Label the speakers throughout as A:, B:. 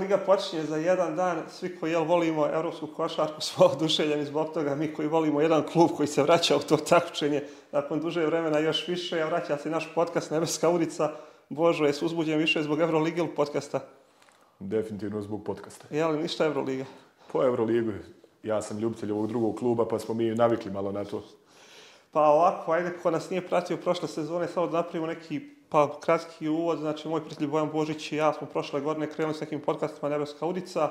A: liga počinje za jedan dan, svi koji jel, volimo evropsku košarku smo oduševljeni zbog toga, mi koji volimo jedan klub koji se vraća u to takmičenje nakon duže vremena još više, a vraća se naš podcast Nebeska ulica. Božo, jesu uzbuđen više zbog Euroligi ili podcasta?
B: Definitivno zbog podcasta.
A: Je li ništa Euroliga?
B: Po Euroligu. Ja sam ljubitelj ovog drugog kluba, pa smo mi navikli malo na to.
A: Pa ovako, ajde, ko nas nije pratio prošle sezone, samo da napravimo neki pa kratki uvod, znači moj prijatelj Bojan Božić i ja smo prošle godine krenuli s nekim podcastima Nebeska udica. E,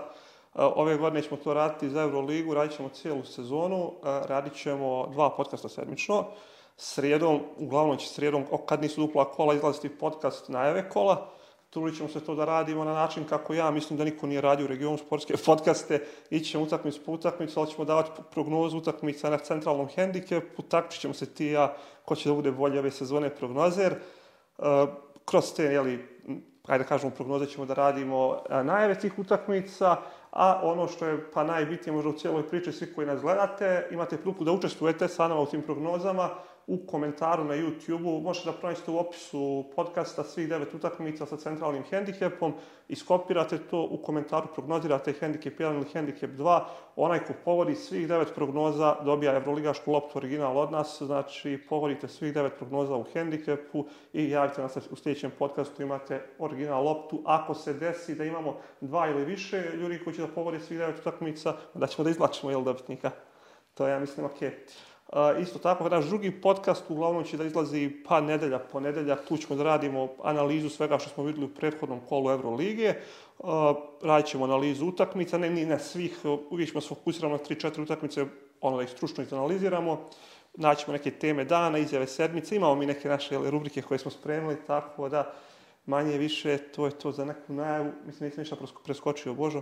A: ove godine ćemo to raditi za Euroligu, radit ćemo cijelu sezonu, e, radit ćemo dva podcasta sedmično. Srijedom, uglavnom će srijedom, kad nisu dupla kola, izlaziti podcast najave kola. Trudit ćemo se to da radimo na način kako ja mislim da niko nije radio u regionu sportske podcaste. Ići ćemo utakmic po utakmicu, ali ćemo davati prognozu utakmica na centralnom hendikepu. Takčit ćemo se ti ja ko će da bude bolje ove sezone prognozer. Eh, kroz te, jeli, ajde da kažemo, prognoze ćemo da radimo eh, najave tih utakmica, a ono što je pa najbitnije možda u cijeloj priči, svi koji nas gledate, imate priliku da učestvujete sa nama u tim prognozama, u komentaru na YouTube-u, možete da pronaćete u opisu podcasta svih devet utakmica sa centralnim hendikepom, iskopirate to, u komentaru prognozirate hendikep 1 ili hendikep 2, onaj ko pogodi svih devet prognoza dobija evroligašku loptu original od nas, znači pogodite svih devet prognoza u hendikepu i javite nas u sljedećem podcastu, imate original loptu. Ako se desi da imamo dva ili više ljudi koji će da pogodi svih devet utakmica, onda ćemo da izlačimo jel dobitnika. To ja mislim, okej isto tako, naš drugi podcast uglavnom će da izlazi pa nedelja, ponedelja, tu ćemo da radimo analizu svega što smo vidjeli u prethodnom kolu Euroligije. radit ćemo analizu utakmica, ne ni na svih, uvijek ćemo se na 3-4 utakmice, ono da ih stručno izanaliziramo. Naćemo neke teme dana, izjave sedmice, imamo mi neke naše rubrike koje smo spremili, tako da manje više to je to za neku najavu. Mislim, nisam ništa preskočio, Božo.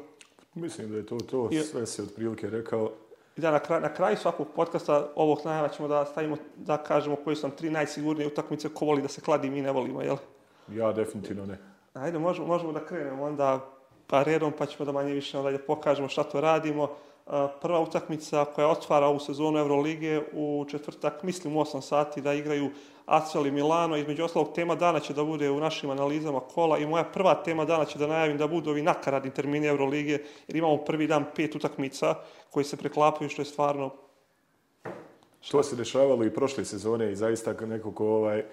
B: Mislim da je to to, sve si otprilike rekao.
A: I da na, kraju svakog podcasta ovog najava ćemo da stavimo, da kažemo koji su nam tri najsigurnije utakmice ko voli da se kladi, mi ne volimo, jel?
B: Ja definitivno ne.
A: Ajde, možemo, možemo da krenemo onda pa redom, pa ćemo da manje više onda ovaj, da pokažemo šta to radimo prva utakmica koja otvara ovu sezonu Euroligije u četvrtak, mislim u 8 sati da igraju Acel i Milano. Između ostalog tema dana će da bude u našim analizama kola i moja prva tema dana će da najavim da budu ovi nakaradni termini Eurolige. jer imamo prvi dan pet utakmica koji se preklapaju što je stvarno...
B: Što se dešavalo i prošle sezone i zaista nekako ovaj,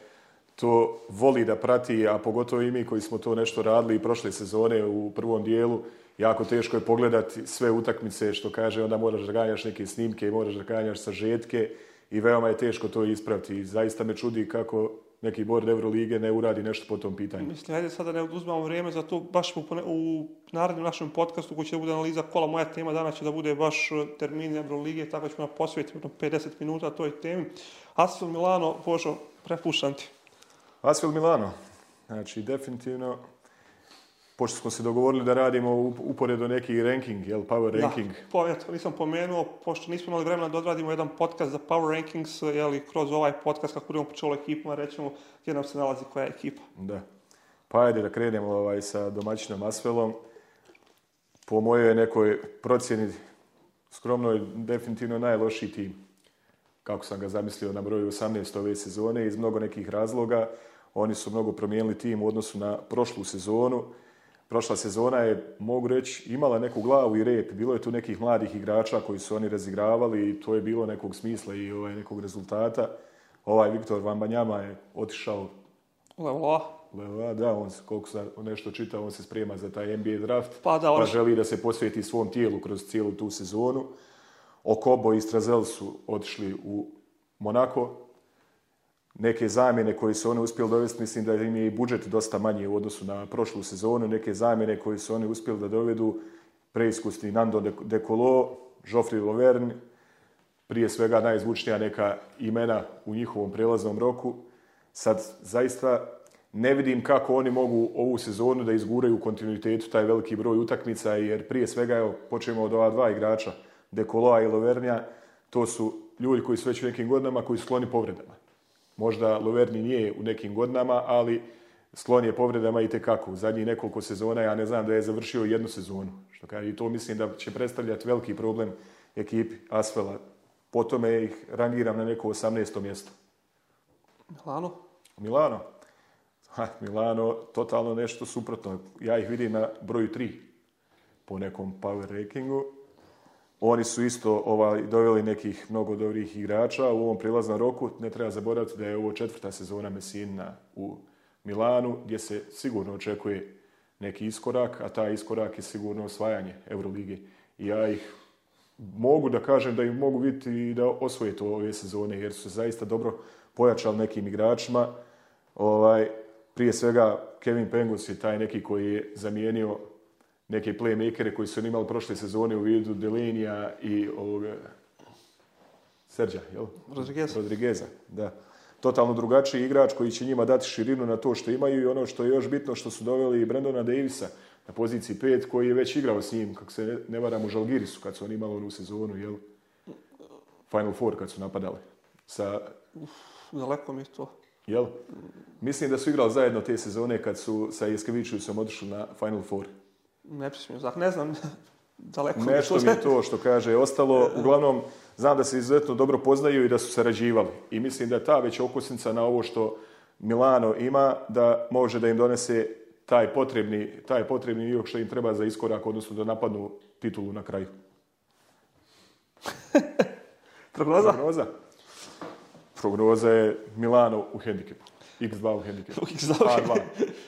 B: to voli da prati, a pogotovo i mi koji smo to nešto radili i prošle sezone u prvom dijelu, jako teško je pogledati sve utakmice što kaže, onda moraš da ganjaš neke snimke i moraš da ganjaš sažetke i veoma je teško to ispraviti. I zaista me čudi kako neki board Eurolige ne uradi nešto po tom pitanju.
A: Mislim, ajde sada ne oduzmamo vrijeme za to, baš u, u narednom našem podcastu koji će da bude analiza kola, moja tema danas će da bude baš e, termin Eurolige, tako ćemo na posvetiti 50 minuta toj temi. Asfel Milano, Božo, prepušam ti.
B: Asvel Milano, znači definitivno, pošto smo se dogovorili da radimo uporedu neki ranking, jel, power ranking. Da, po, ja
A: to nisam pomenuo, pošto nismo imali vremena da odradimo jedan podcast za power rankings, jel, kroz ovaj podcast kako budemo počelo ekipama, rećemo gdje nam se nalazi koja je ekipa.
B: Da. Pa ajde da krenemo ovaj, sa domaćinom Asvelom. Po mojoj nekoj procjeni skromno je definitivno najlošiji tim. Kako sam ga zamislio na broju 18 ove sezone iz mnogo nekih razloga. Oni su mnogo promijenili tim u odnosu na prošlu sezonu. Prošla sezona je, mogu reći, imala neku glavu i rep. Bilo je tu nekih mladih igrača koji su oni razigravali i to je bilo nekog smisla i ovaj, nekog rezultata. Ovaj Viktor Vambanjama je otišao... Levo. da, on se, koliko sam nešto čitao, on se sprema za taj NBA draft. Pa, pa želi da se posveti svom tijelu kroz cijelu tu sezonu. Okobo i Strazel su otišli u Monako neke zamjene koje su oni uspjeli dovesti, mislim da im je i budžet dosta manji u odnosu na prošlu sezonu, neke zamjene koje su oni uspjeli da dovedu, preiskusni Nando De Colo, Joffrey Lovern, prije svega najzvučnija neka imena u njihovom prelaznom roku. Sad zaista ne vidim kako oni mogu ovu sezonu da izguraju u kontinuitetu taj veliki broj utakmica, jer prije svega, evo, počnemo od ova dva igrača, De Coloa i Lovernja, to su ljudi koji su već u nekim godinama koji su skloni povredama. Možda Loverni nije u nekim godinama, ali sklon je povredama i tekako. U zadnjih nekoliko sezona, ja ne znam da je završio jednu sezonu. Što kaže, I to mislim da će predstavljati veliki problem ekipi Asfela. Po tome ih rangiram na neko 18. mjesto.
A: Milano?
B: Milano. Ha, Milano, totalno nešto suprotno. Ja ih vidim na broju tri po nekom power rankingu. Oni su isto ovaj, doveli nekih mnogo dobrih igrača u ovom prilaznom roku. Ne treba zaboraviti da je ovo četvrta sezona Mesina u Milanu, gdje se sigurno očekuje neki iskorak, a taj iskorak je sigurno osvajanje Euroligi. I ja ih mogu da kažem da ih mogu vidjeti i da osvoje to ove sezone, jer su se zaista dobro pojačali nekim igračima. Ovaj, prije svega Kevin Pengus je taj neki koji je zamijenio neke playmakere koji su oni imali prošle sezone u vidu Delinija i ovoga Serđa, jel?
A: Rodrigueza.
B: Rodrigueza, da. Totalno drugačiji igrač koji će njima dati širinu na to što imaju i ono što je još bitno što su doveli i Brendona Davisa na poziciji 5 koji je već igrao s njim, kako se ne varam u Žalgirisu kad su oni imali onu sezonu, jel? Final Four kad su napadali. Sa... Uf,
A: mi je to.
B: Jel? Mislim da su igrali zajedno te sezone kad su sa Jeskeviću sam otišli na Final Four
A: ne prismiju znak, ne znam, daleko. Nešto mi
B: je to što kaže ostalo, uglavnom znam da se izuzetno dobro poznaju i da su sarađivali. I mislim da je ta već okusnica na ovo što Milano ima, da može da im donese taj potrebni, taj potrebni što im treba za iskorak, odnosno da napadnu titulu na kraju.
A: Prognoza? Prognoza.
B: Prognoza je Milano u hendikepu. X2 u
A: hendikepu. X2 u hendikepu.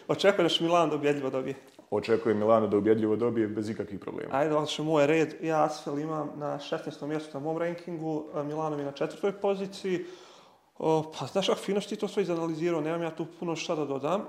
A: Očekuješ Milano da objedljivo dobije
B: očekuje Milano da ubjedljivo dobije bez ikakvih problema.
A: Ajde, što moj red. Ja Asfel imam na 16. mjestu na mom rankingu, Milano mi na četvrtoj poziciji. pa znaš kako fino ti to sve izanalizirao, nemam ja tu puno šta da dodam.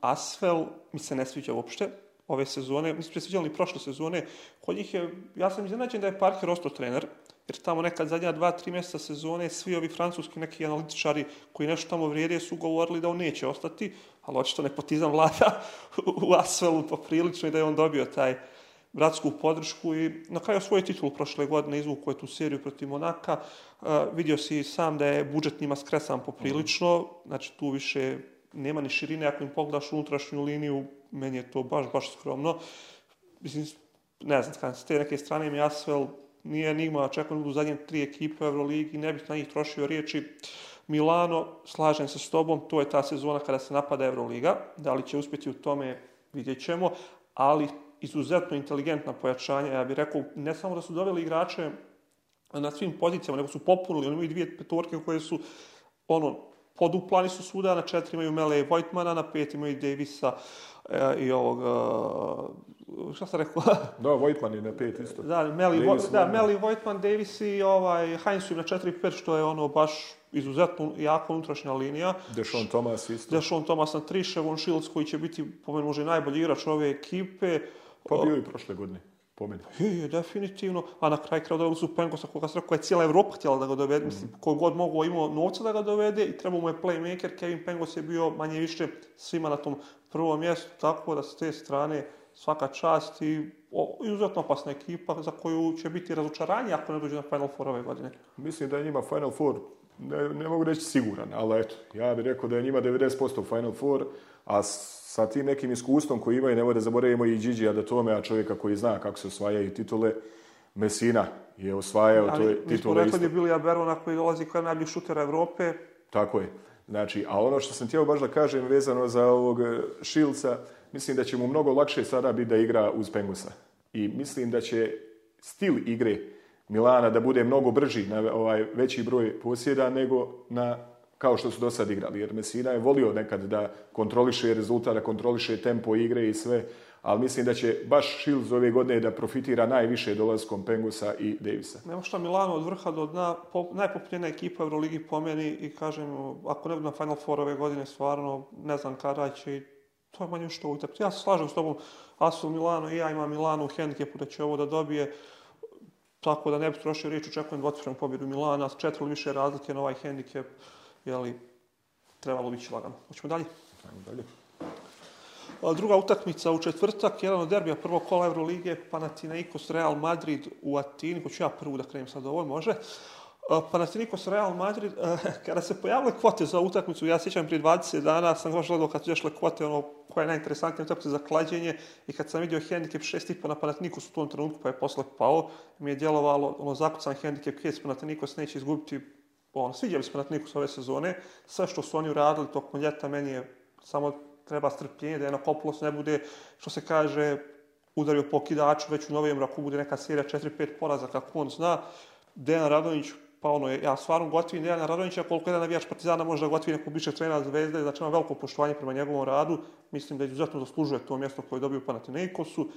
A: Asfel mi se ne sviđa uopšte ove sezone, mi se sviđali prošle sezone. Kod njih je, ja sam iznenađen da je Parker ostao trener, jer tamo nekad zadnja dva, tri mjeseca sezone svi ovi francuski neki analitičari koji nešto tamo vrijede su govorili da on neće ostati ali očito nepotizam vlada u Asvelu poprilično i da je on dobio taj bratsku podršku i na kraju svoj titul prošle godine izvukao je tu seriju protiv Monaka. E, vidio si sam da je budžet njima skresan poprilično, znači tu više nema ni širine, ako im pogledaš unutrašnju liniju, meni je to baš, baš skromno. Mislim, ne znam, s te neke strane mi Asvel nije enigma, očekujem u zadnje tri ekipe u Euroligi, ne bih na njih trošio riječi. Milano, slažem se s tobom, to je ta sezona kada se napada Euroliga. Da li će uspjeti u tome, vidjet ćemo. Ali izuzetno inteligentna pojačanja, ja bih rekao, ne samo da su doveli igrače na svim pozicijama, nego su popunili, oni imaju dvije petorke koje su, ono, poduplani su svuda, na četiri imaju Mele i Vojtmana, na pet imaju Davisa e, i ovog, e, šta sam rekao?
B: da, Vojtman je na pet isto.
A: Da, Meli, Vojtman, Davis i ovaj, Heinz na četiri pet, što je ono baš izuzetno jako unutrašnja linija.
B: Dešon Thomas isto.
A: Dešon Thomas na tri, Ševon Shields koji će biti, po meni, možda i najbolji igrač ove ekipe.
B: Pa bio i prošle godine. Po meni.
A: Je, definitivno. A na kraj kraja su Pengosa, koga se rekao je cijela Evropa htjela da ga dovede. Mhm. Mislim, koji god mogu imao novca da ga dovede i trebamo mu je playmaker. Kevin Pengos je bio manje više svima na tom prvom mjestu. Tako da s te strane svaka čast i izuzetno opasna ekipa za koju će biti razočaranje ako ne dođe na Final Four ove godine.
B: Mislim da je njima Final Four ne, ne mogu reći siguran, ali eto, ja bih rekao da je njima 90% Final Four, a sa tim nekim iskustvom koji imaju, nemoj da zaboravimo i Gigi Adatome, a čovjeka koji zna kako se osvajaju titule, Mesina je osvajao to titule. Mi rekli
A: da je Billy Aberona koji dolazi kao najbolji šuter Europe.
B: Tako je. Znači, a ono što sam htio baš da kažem vezano za ovog Šilca, e, mislim da će mu mnogo lakše sada biti da igra uz Pengusa. I mislim da će stil igre Milana da bude mnogo brži na ovaj veći broj posjeda nego na kao što su do sad igrali. Jer Mesina je volio nekad da kontroliše rezultat, da kontroliše tempo igre i sve, ali mislim da će baš Shields ove godine da profitira najviše dolaskom Pengusa i Davisa.
A: Ne što Milano od vrha do dna, po, ekipa Euroligi pomeni i kažem, ako ne bude na Final Four ove godine, stvarno ne znam kada će to je manje što utepiti. Ja se slažem s tobom, Asu Milano i ja imam Milano u hendikepu da će ovo da dobije. Tako da ne bi trošio riječ, očekujem dvostruku pobjedu Milana, s ili više razlike na ovaj hendikep, jeli, trebalo biti lagano. Hoćemo
B: dalje?
A: Ajmo dalje. Druga utakmica u četvrtak, jedan od derbija prvog kola Euroligije, Panathinaikos Real Madrid u Atini, ko ću ja prvu da krenem sad ovo, može. Panathinikos Real Madrid, kada se pojavile kvote za utakmicu, ja sjećam prije 20 dana, sam baš gledao kad su došle kvote, ono, koja je najinteresantnija utakmica za klađenje, i kad sam vidio handicap 6,5 na Panathinikos u tom trenutku, pa je posle pao, mi je djelovalo, ono, zakucan handicap kids, pa se neće izgubiti, ono, sviđali smo Panathinikos ove sezone, sve što su oni uradili tokom ljeta, meni je samo treba strpljenje, da je na ne bude, što se kaže, udario po kidaču, već u novijem raku bude neka serija 4-5 poraza, kako on zna, Dejan radonić pa ono, ja stvarno Gotovin Dejana Radonjića, koliko jedan navijač Partizana da gotovi nekog bišeg trenera Zvezde, znači ima veliko poštovanje prema njegovom radu, mislim da izuzetno zaslužuje to mjesto koje je dobio u Panathinaikosu.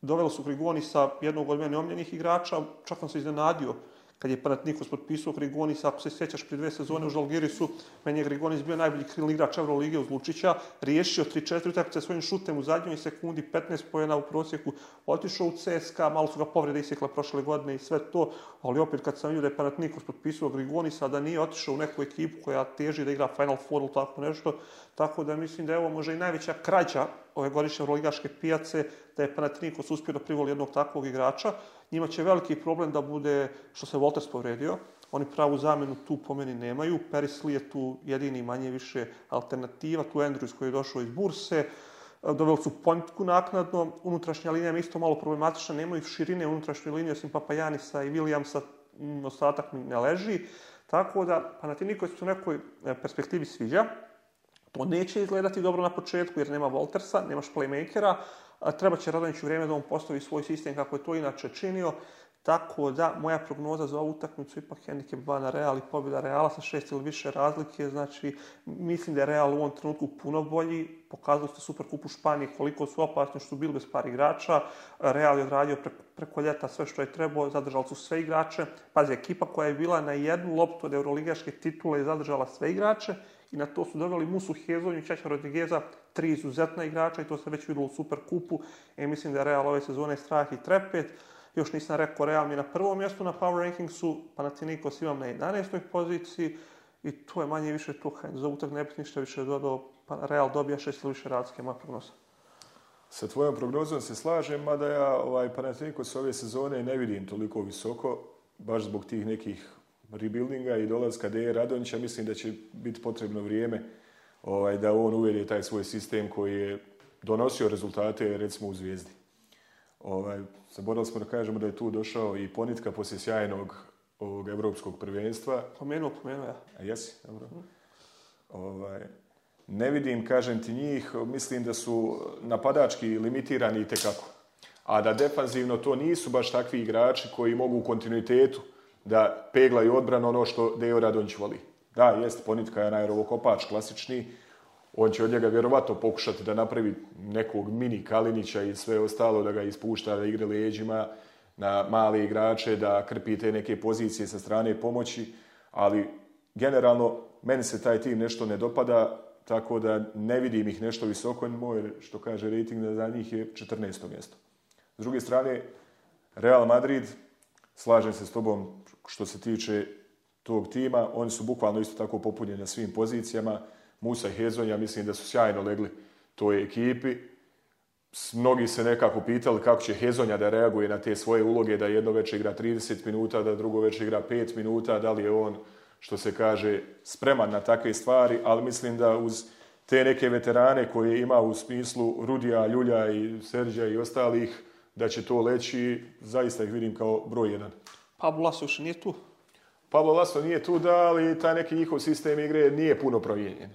A: Doveli su Grigoni sa jednog od mene omljenih igrača, čak sam se iznenadio kad je Panatnikos potpisao Grigonis, ako se sjećaš, prije dve sezone u Žalgirisu, meni je Grigonis bio najbolji krilni igrač Euroligije uz Lučića, riješio 3-4 utakmice svojim šutem u zadnjoj sekundi, 15 pojena u prosjeku, otišao u CSKA, malo su ga povrede isekla prošle godine i sve to, ali opet kad sam vidio da je Panatnikos potpisao Grigonisa, da nije otišao u neku ekipu koja teži da igra Final Four ili tako nešto, tako da mislim da je ovo možda i najveća krađa ove godišnje Euroligaške pijace, da je Panathinaikos uspio da privoli jednog takvog igrača. Njima će veliki problem da bude što se Wolters povredio. Oni pravu zamenu tu po meni nemaju. Perisli je tu jedini manje više alternativa. Tu Andrews koji je došao iz Burse. Doveli su pointku naknadno. Unutrašnja linija je isto malo problematična. Nemaju širine unutrašnje linije osim Papajanisa i Williamsa. Ostatak mi ne leži. Tako da Panathinaikos se u nekoj e, perspektivi sviđa. To neće izgledati dobro na početku jer nema Voltersa, nemaš playmakera, treba će Radonjiću vrijeme da on postavi svoj sistem kako je to inače činio, tako da moja prognoza za ovu utakmicu ipak je 2 na Real i pobjeda Reala sa šest ili više razlike, znači mislim da je Real u ovom trenutku puno bolji, pokazali ste super kupu Španije koliko su opasni što su bili bez par igrača, Real je odradio preko, ljeta sve što je trebao, zadržali su sve igrače, pazi ekipa koja je bila na jednu loptu od euroligaške titule je zadržala sve igrače i na to su doveli Musu Hezonju i Rodrigeza, tri izuzetna igrača i to se već vidjelo u kupu. E, mislim da je Real ove sezone strah i trepet. Još nisam rekao, Real mi na prvom mjestu na power rankingsu, Panathinaikos imam na 11. poziciji i tu je manje više tu za utak ne ništa više dodao. Pa Real dobija šest ili više radske moja prognoza.
B: Sa tvojom prognozom se slažem, mada ja ovaj, Panathinaikos ove sezone ne vidim toliko visoko, baš zbog tih nekih rebuildinga i dolaska Deje radonića mislim da će biti potrebno vrijeme ovaj, da on uvjeri taj svoj sistem koji je donosio rezultate, recimo u Zvijezdi. Ovaj, smo da kažemo da je tu došao i ponitka poslije sjajnog ovog evropskog prvenstva.
A: Pomenuo, pomenuo
B: ja. A jesi, dobro. Ovaj, ne vidim, kažem ti njih, mislim da su napadački limitirani i tekako. A da defanzivno to nisu baš takvi igrači koji mogu u kontinuitetu da peglaju odbranu ono što Deo Radonjić voli. Da, jest, ponitka je najrovo klasični. On će od njega vjerovato pokušati da napravi nekog mini Kalinića i sve ostalo, da ga ispušta, da igre leđima na male igrače, da krpi te neke pozicije sa strane pomoći, ali generalno meni se taj tim nešto ne dopada, tako da ne vidim ih nešto visoko, moj, što kaže rating za njih je 14. mjesto. S druge strane, Real Madrid, slažem se s tobom što se tiče tog tima. Oni su bukvalno isto tako popunjeni na svim pozicijama. Musa i mislim da su sjajno legli toj ekipi. Mnogi se nekako pitali kako će Hezonja da reaguje na te svoje uloge, da jedno već igra 30 minuta, da drugo već igra 5 minuta, da li je on, što se kaže, spreman na takve stvari, ali mislim da uz te neke veterane koje ima u smislu Rudija, Ljulja i Serđa i ostalih, da će to leći, zaista ih vidim kao broj jedan.
A: Pa Vlasuš nije tu.
B: Pablo Laso nije tu da, ali taj neki njihov sistem igre nije puno promijenjen.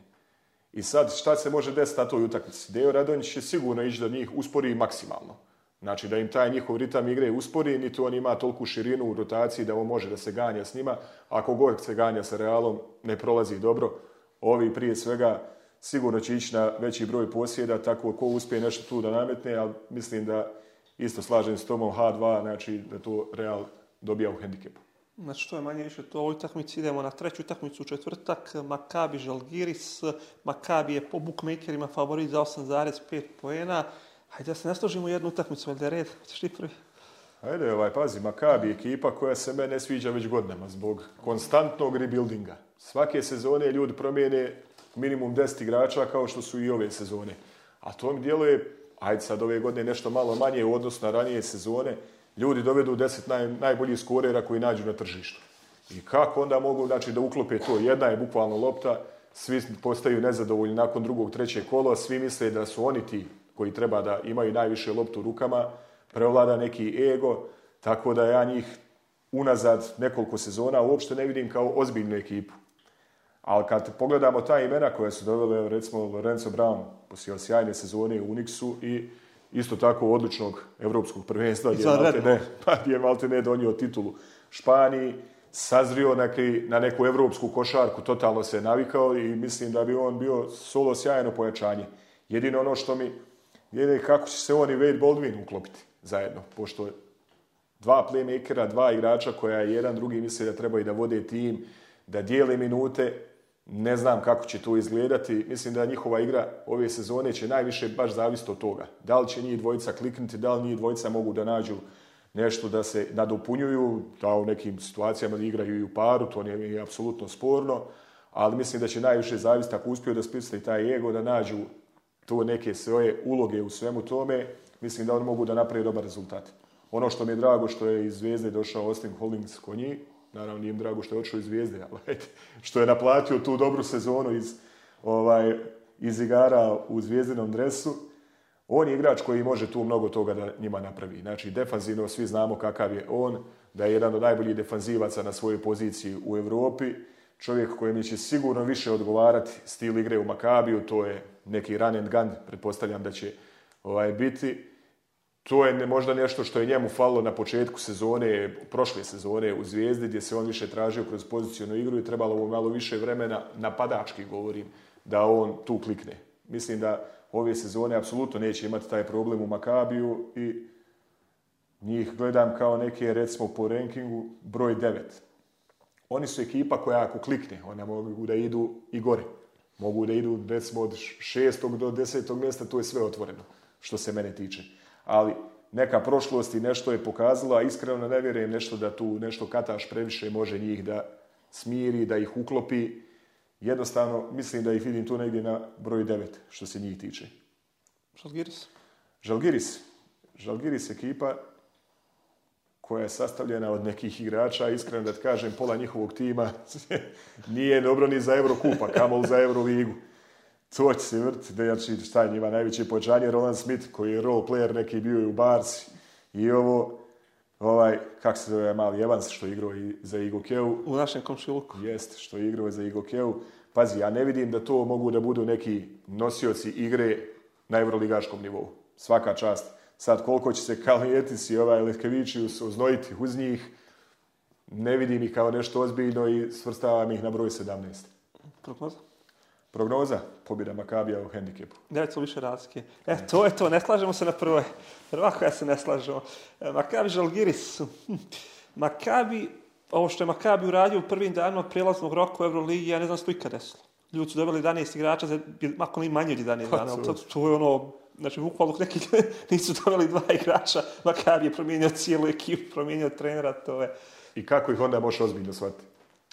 B: I sad, šta se može desiti na toj utakmici? Deo Radonjić će sigurno ići da njih uspori maksimalno. Znači da im taj njihov ritam igre uspori, niti on ima toliku širinu u rotaciji da on može da se ganja s njima. Ako god se ganja sa Realom, ne prolazi dobro. Ovi prije svega sigurno će ići na veći broj posjeda, tako ko uspije nešto tu da nametne, ali mislim da isto slažem s tomom H2, znači da to Real dobija u hendikepu.
A: Znači što je manje više to. Ovoj utakmici idemo na treću utakmicu u četvrtak. Makabi Žalgiris. Makabi je po bookmakerima favorit za 8,5 poena. Hajde da se nasložimo jednu utakmicu, valjda red. Hoćeš ti prvi? Ajde,
B: ovaj, pazi, Makabi je ekipa koja se ne sviđa već godinama zbog konstantnog rebuildinga. Svake sezone ljudi promijene minimum 10 igrača kao što su i ove sezone. A to mi djeluje, ajde sad ove godine nešto malo manje u odnosu na ranije sezone, ljudi dovedu deset naj, najboljih skorera koji nađu na tržištu. I kako onda mogu znači, da uklope to? Jedna je bukvalno lopta, svi postaju nezadovoljni nakon drugog, trećeg kola, svi misle da su oni ti koji treba da imaju najviše loptu u rukama, prevlada neki ego, tako da ja njih unazad nekoliko sezona uopšte ne vidim kao ozbiljnu ekipu. Ali kad pogledamo ta imena koja su dovele, recimo Lorenzo Brown, poslije sjajne sezone u Unixu i isto tako odličnog europskog prvenstva gdje
A: je ne,
B: pa donio titulu Španiji, sazrio neki, na neku europsku košarku, totalno se navikao i mislim da bi on bio solo sjajno pojačanje. Jedino ono što mi je kako će se on i Wade Baldwin uklopiti zajedno, pošto dva playmakera, dva igrača koja je jedan drugi misle da treba i da vode tim, da dijele minute, ne znam kako će to izgledati. Mislim da njihova igra ove sezone će najviše baš zavisiti od toga. Da li će njih dvojica kliknuti, da li njih dvojica mogu da nađu nešto da se nadopunjuju, da u nekim situacijama igraju i u paru, to nije je apsolutno sporno, ali mislim da će najviše zavisiti ako uspiju da i taj ego, da nađu to neke svoje uloge u svemu tome, mislim da oni mogu da naprave dobar rezultat. Ono što mi je drago što je iz Zvezde došao Austin Hollings kod njih, Naravno, nije im drago što je otišao iz Zvijezde, ali što je naplatio tu dobru sezonu iz, ovaj, iz igara u Zvijezdinom dresu. On je igrač koji može tu mnogo toga da njima napravi. Znači, defanzivno svi znamo kakav je on, da je jedan od najboljih defanzivaca na svojoj poziciji u Europi. Čovjek kojem će sigurno više odgovarati stil igre u Makabiju, to je neki run and gun, pretpostavljam da će ovaj, biti to je možda nešto što je njemu falilo na početku sezone, prošle sezone u Zvijezdi, gdje se on više tražio kroz na igru i trebalo mu malo više vremena, napadački govorim, da on tu klikne. Mislim da ove sezone apsolutno neće imati taj problem u Makabiju i njih gledam kao neke, recimo po rankingu, broj 9. Oni su ekipa koja ako klikne, one mogu da idu i gore. Mogu da idu recimo od šestog do desetog mjesta, to je sve otvoreno što se mene tiče ali neka prošlost i nešto je pokazalo, a iskreno ne vjerujem nešto da tu nešto kataš previše može njih da smiri, da ih uklopi. Jednostavno, mislim da ih vidim tu negdje na broju devet što se njih tiče.
A: Žalgiris?
B: Žalgiris. Žalgiris ekipa koja je sastavljena od nekih igrača, iskreno da ti kažem, pola njihovog tima nije dobro ni za Eurokupa, kamol za Euroligu to će se vrti. da šta je njima najveće pojačanje, Roland Smith koji je role player neki bio i u Barsi i ovo, ovaj, kak se zove mali Evans što je igrao i za Keu.
A: U našem komšiluku.
B: Jest, što je igrao za Keu. Pazi, ja ne vidim da to mogu da budu neki nosioci igre na evroligaškom nivou. Svaka čast. Sad koliko će se Kalijetis i ovaj Letkevičius oznojiti uz njih, ne vidim ih kao nešto ozbiljno i svrstavam ih na broj 17. Prognoza? Prognoza pobjeda Makabija u hendikepu.
A: neću više razlike. E, to je to, ne slažemo se na prvoj. Prva koja se ne slažemo. E, Makabi Žalgiris. Hm, hm. Makabi, ovo što je Makabi uradio u prvim danima prijelaznog roka u Euroligi, ja ne znam što ikad desilo. Ljudi su dobili 11 igrača, za, ako ne manje od 11 pa, To, je ono, znači bukvalno neki nisu doveli dva igrača, Makabi je promijenio cijelu ekipu, promijenio trenera, to je...
B: I kako ih onda može ozbiljno shvatiti?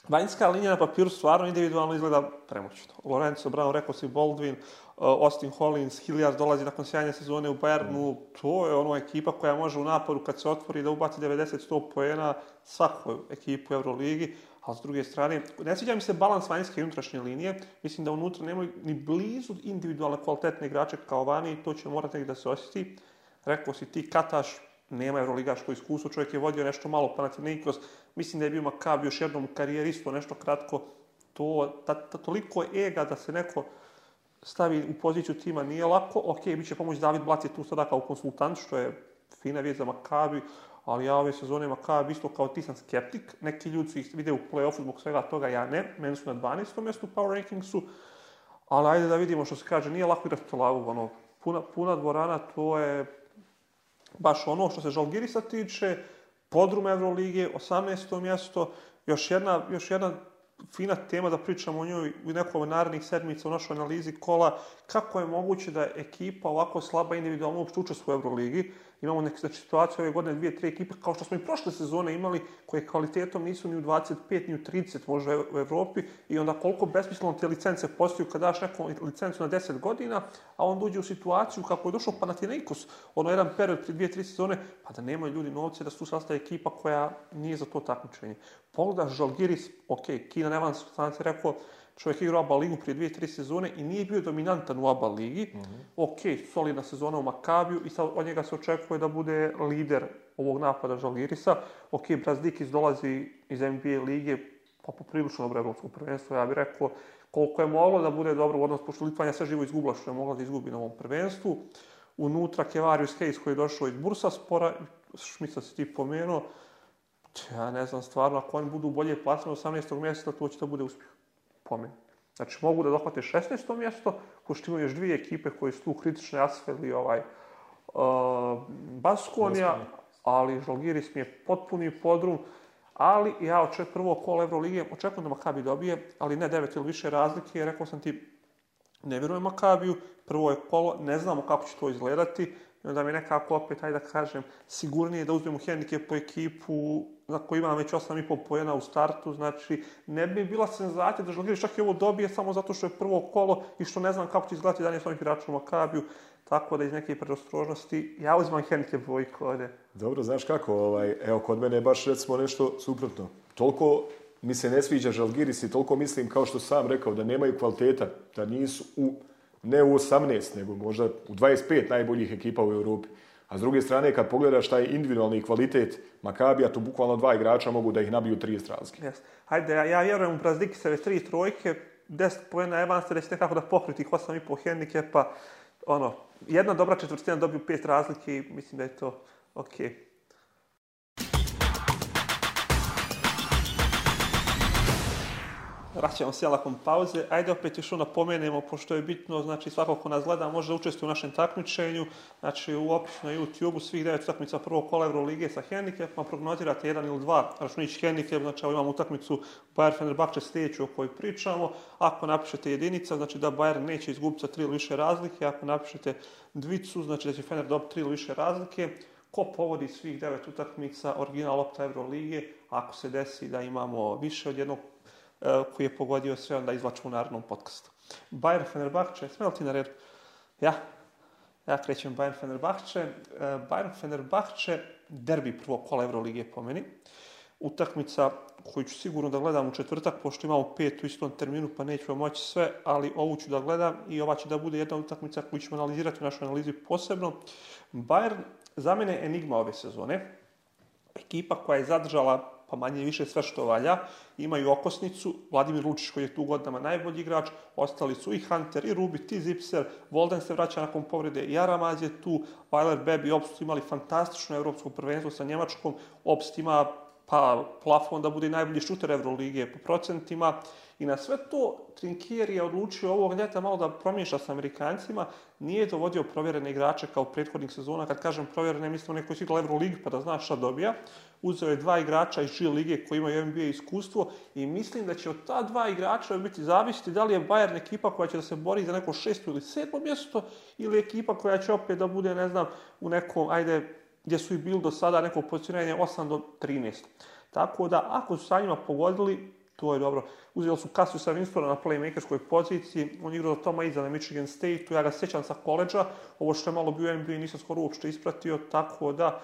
A: Vanjska linija na papiru stvarno individualno izgleda premoćno. Lorenzo Brown, rekao si Baldwin, uh, Austin Hollins, Hilliard dolazi nakon sjajne sezone u Bayernu. To je ono ekipa koja može u naporu kad se otvori da ubaci 90-100 poena svakoj ekipu u Euroligi. Ali s druge strane, ne sviđa mi se balans vanjske i unutrašnje linije. Mislim da unutra nemaju ni blizu individualne kvalitetne igrače kao vani i to će morati negdje da se osjeti. Rekao si ti Kataš, nema evroligaško iskustvo, čovjek je vodio nešto malo Panathinaikos, mislim da je bio Makav još jednom karijeristu, nešto kratko, to, ta, toliko ega da se neko stavi u poziciju tima nije lako, ok, bit će pomoći David Blac je tu sada kao konsultant, što je fina vijest za Makavi, ali ja ove sezone Makavi isto kao ti sam skeptik, neki ljudi su ih vide u play-offu zbog svega toga, ja ne, meni su na 12. mjestu u power rankingsu, ali ajde da vidimo što se kaže, nije lako igrati lavu, ono, puna, puna dvorana, to je baš ono što se Žalgirisa tiče, podrum Evrolige, 18. mjesto, još jedna, još jedna fina tema da pričamo o njoj u nekom narednih sedmica u našoj analizi kola, kako je moguće da ekipa ovako slaba individualno uopšte učestvuje u Euroligi, imamo neke znači, ove godine dvije, tri ekipe, kao što smo i prošle sezone imali, koje kvalitetom nisu ni u 25, ni u 30 možda u Evropi, i onda koliko besmisleno te licence postaju kada daš neku licencu na 10 godina, a on dođe u situaciju kako je došao Panathinaikos, ono jedan period prije dvije, tri sezone, pa da nemaju ljudi novce da su sastaje ekipa koja nije za to takmičenje. Pogledaš Žalgiris, ok, Kina Evans, sam se rekao, Čovjek igrao ABA ligu prije dvije, tri sezone i nije bio dominantan u ABA ligi. Mhm. Ok, solidna sezona u Makabiju i sad od njega se očekuje da bude lider ovog napada Žalgirisa. Ok, Brazdikis dolazi iz NBA lige, pa poprilično dobro evropsko prvenstvo, ja bih rekao koliko je moglo da bude dobro u odnosu, pošto Litvanja sve živo izgubila što je mogla da izgubi na ovom prvenstvu. Unutra Kevarius Hayes koji je došao iz Bursa Spora, Šmica si ti pomenuo, ja ne znam stvarno, ako oni budu bolje plasni od 18. mjeseca, to će da bude uspjeh pomen. Znači, mogu da dohvate 16. mjesto, pošto imaju još dvije ekipe koje su tu kritične, Asfel i ovaj uh, e, Baskonija, ali Žalgiris mi je potpuni podrum, ali ja očekujem prvo kolo Euroligije, očekujem da Makabi dobije, ali ne devet ili više razlike, rekao sam ti, ne vjerujem Makabiju, prvo je kolo, ne znamo kako će to izgledati, i onda mi nekako opet, ajde da kažem, sigurnije da uzmemo hendikep po ekipu za koju imam već 8,5 pojena u startu, znači ne bi bila senzacija da Žalgiris čak i ovo dobije samo zato što je prvo kolo i što ne znam kako će izgledati danas ovih igrača u Makabiju, tako da iz neke predostrožnosti ja uzmem hendikep Bojko ovdje.
B: Dobro, znaš kako,
A: ovaj,
B: evo kod mene je baš recimo nešto suprotno. Toliko mi se ne sviđa Žalgiris i toliko mislim kao što sam rekao da nemaju kvaliteta, da nisu u ne u 18, nego možda u 25 najboljih ekipa u Europi. A s druge strane, kad pogledaš taj individualni kvalitet Makabija, tu bukvalno dva igrača mogu da ih nabiju 30 razlike.
A: Yes. Hajde, ja, ja vjerujem u Brazdikiseve tri trojke, 10 pojena Evansa da će nekako da pokriti ih 8,5 hendikepa. Ono, jedna dobra četvrtina dobiju pet razlike i mislim da je to okej. Okay. vraćamo se nakon pauze. Ajde opet još ono pomenemo, pošto je bitno, znači svako ko nas gleda može da u našem takmičenju, znači u opisu na youtube svih devet utakmica prvog kola Euroligije sa handicapom. prognozirate jedan ili dva računić Handicap, znači evo imamo utakmicu Bayern Fenerbahče sljedeću o kojoj pričamo. Ako napišete jedinica, znači da Bayer neće izgubiti sa tri ili više razlike, ako napišete dvicu, znači da će Fener dobiti tri ili više razlike ko povodi svih devet utakmica original lopta Euroligije, ako se desi da imamo više od jednog E, koji je pogodio sve, onda izvlačimo u narodnom podcastu. Bayern Fenerbahče, ti na redu. Ja, ja krećem Bayern Fenerbahče. Bayern Fenerbahče, derbi prvo kola Euroligije po meni. Utakmica koju ću sigurno da gledam u četvrtak, pošto imamo pet u istom terminu, pa neću moći sve, ali ovu ću da gledam i ova će da bude jedna utakmica koju ćemo analizirati u našoj analizi posebno. Bayern za mene enigma ove sezone. Ekipa koja je zadržala pa manje više sve što valja. Imaju okosnicu, Vladimir Lučić koji je tu godinama najbolji igrač, ostali su i Hunter, i Rubit, i Zipser, Volden se vraća nakon povrede, i Aramaz je tu, Weiler, Beb i Obst imali fantastično evropsko prvenstvo sa Njemačkom, Obst ima pa plafon da bude najbolji šuter Evrolige po procentima. I na sve to Trinkier je odlučio ovog ljeta malo da promiješa sa Amerikancima. Nije dovodio provjerene igrače kao prethodnih sezona. Kad kažem provjerene, mislim neko koji su igrali pa da zna šta dobija uzeo je dva igrača iz G lige koji imaju NBA iskustvo i mislim da će od ta dva igrača biti zavisiti da li je Bayern ekipa koja će da se bori za neko šesto ili sedmo mjesto ili ekipa koja će opet da bude, ne znam, u nekom, ajde, gdje su i bili do sada neko pozicioniranje 8 do 13. Tako da, ako su sa njima pogodili, to je dobro. Uzeli su Cassius Winstona na playmakerskoj poziciji, on igrao za Toma Iza na Michigan State, ja ga sećam sa koleđa, ovo što je malo bio NBA nisam skoro uopšte ispratio, tako da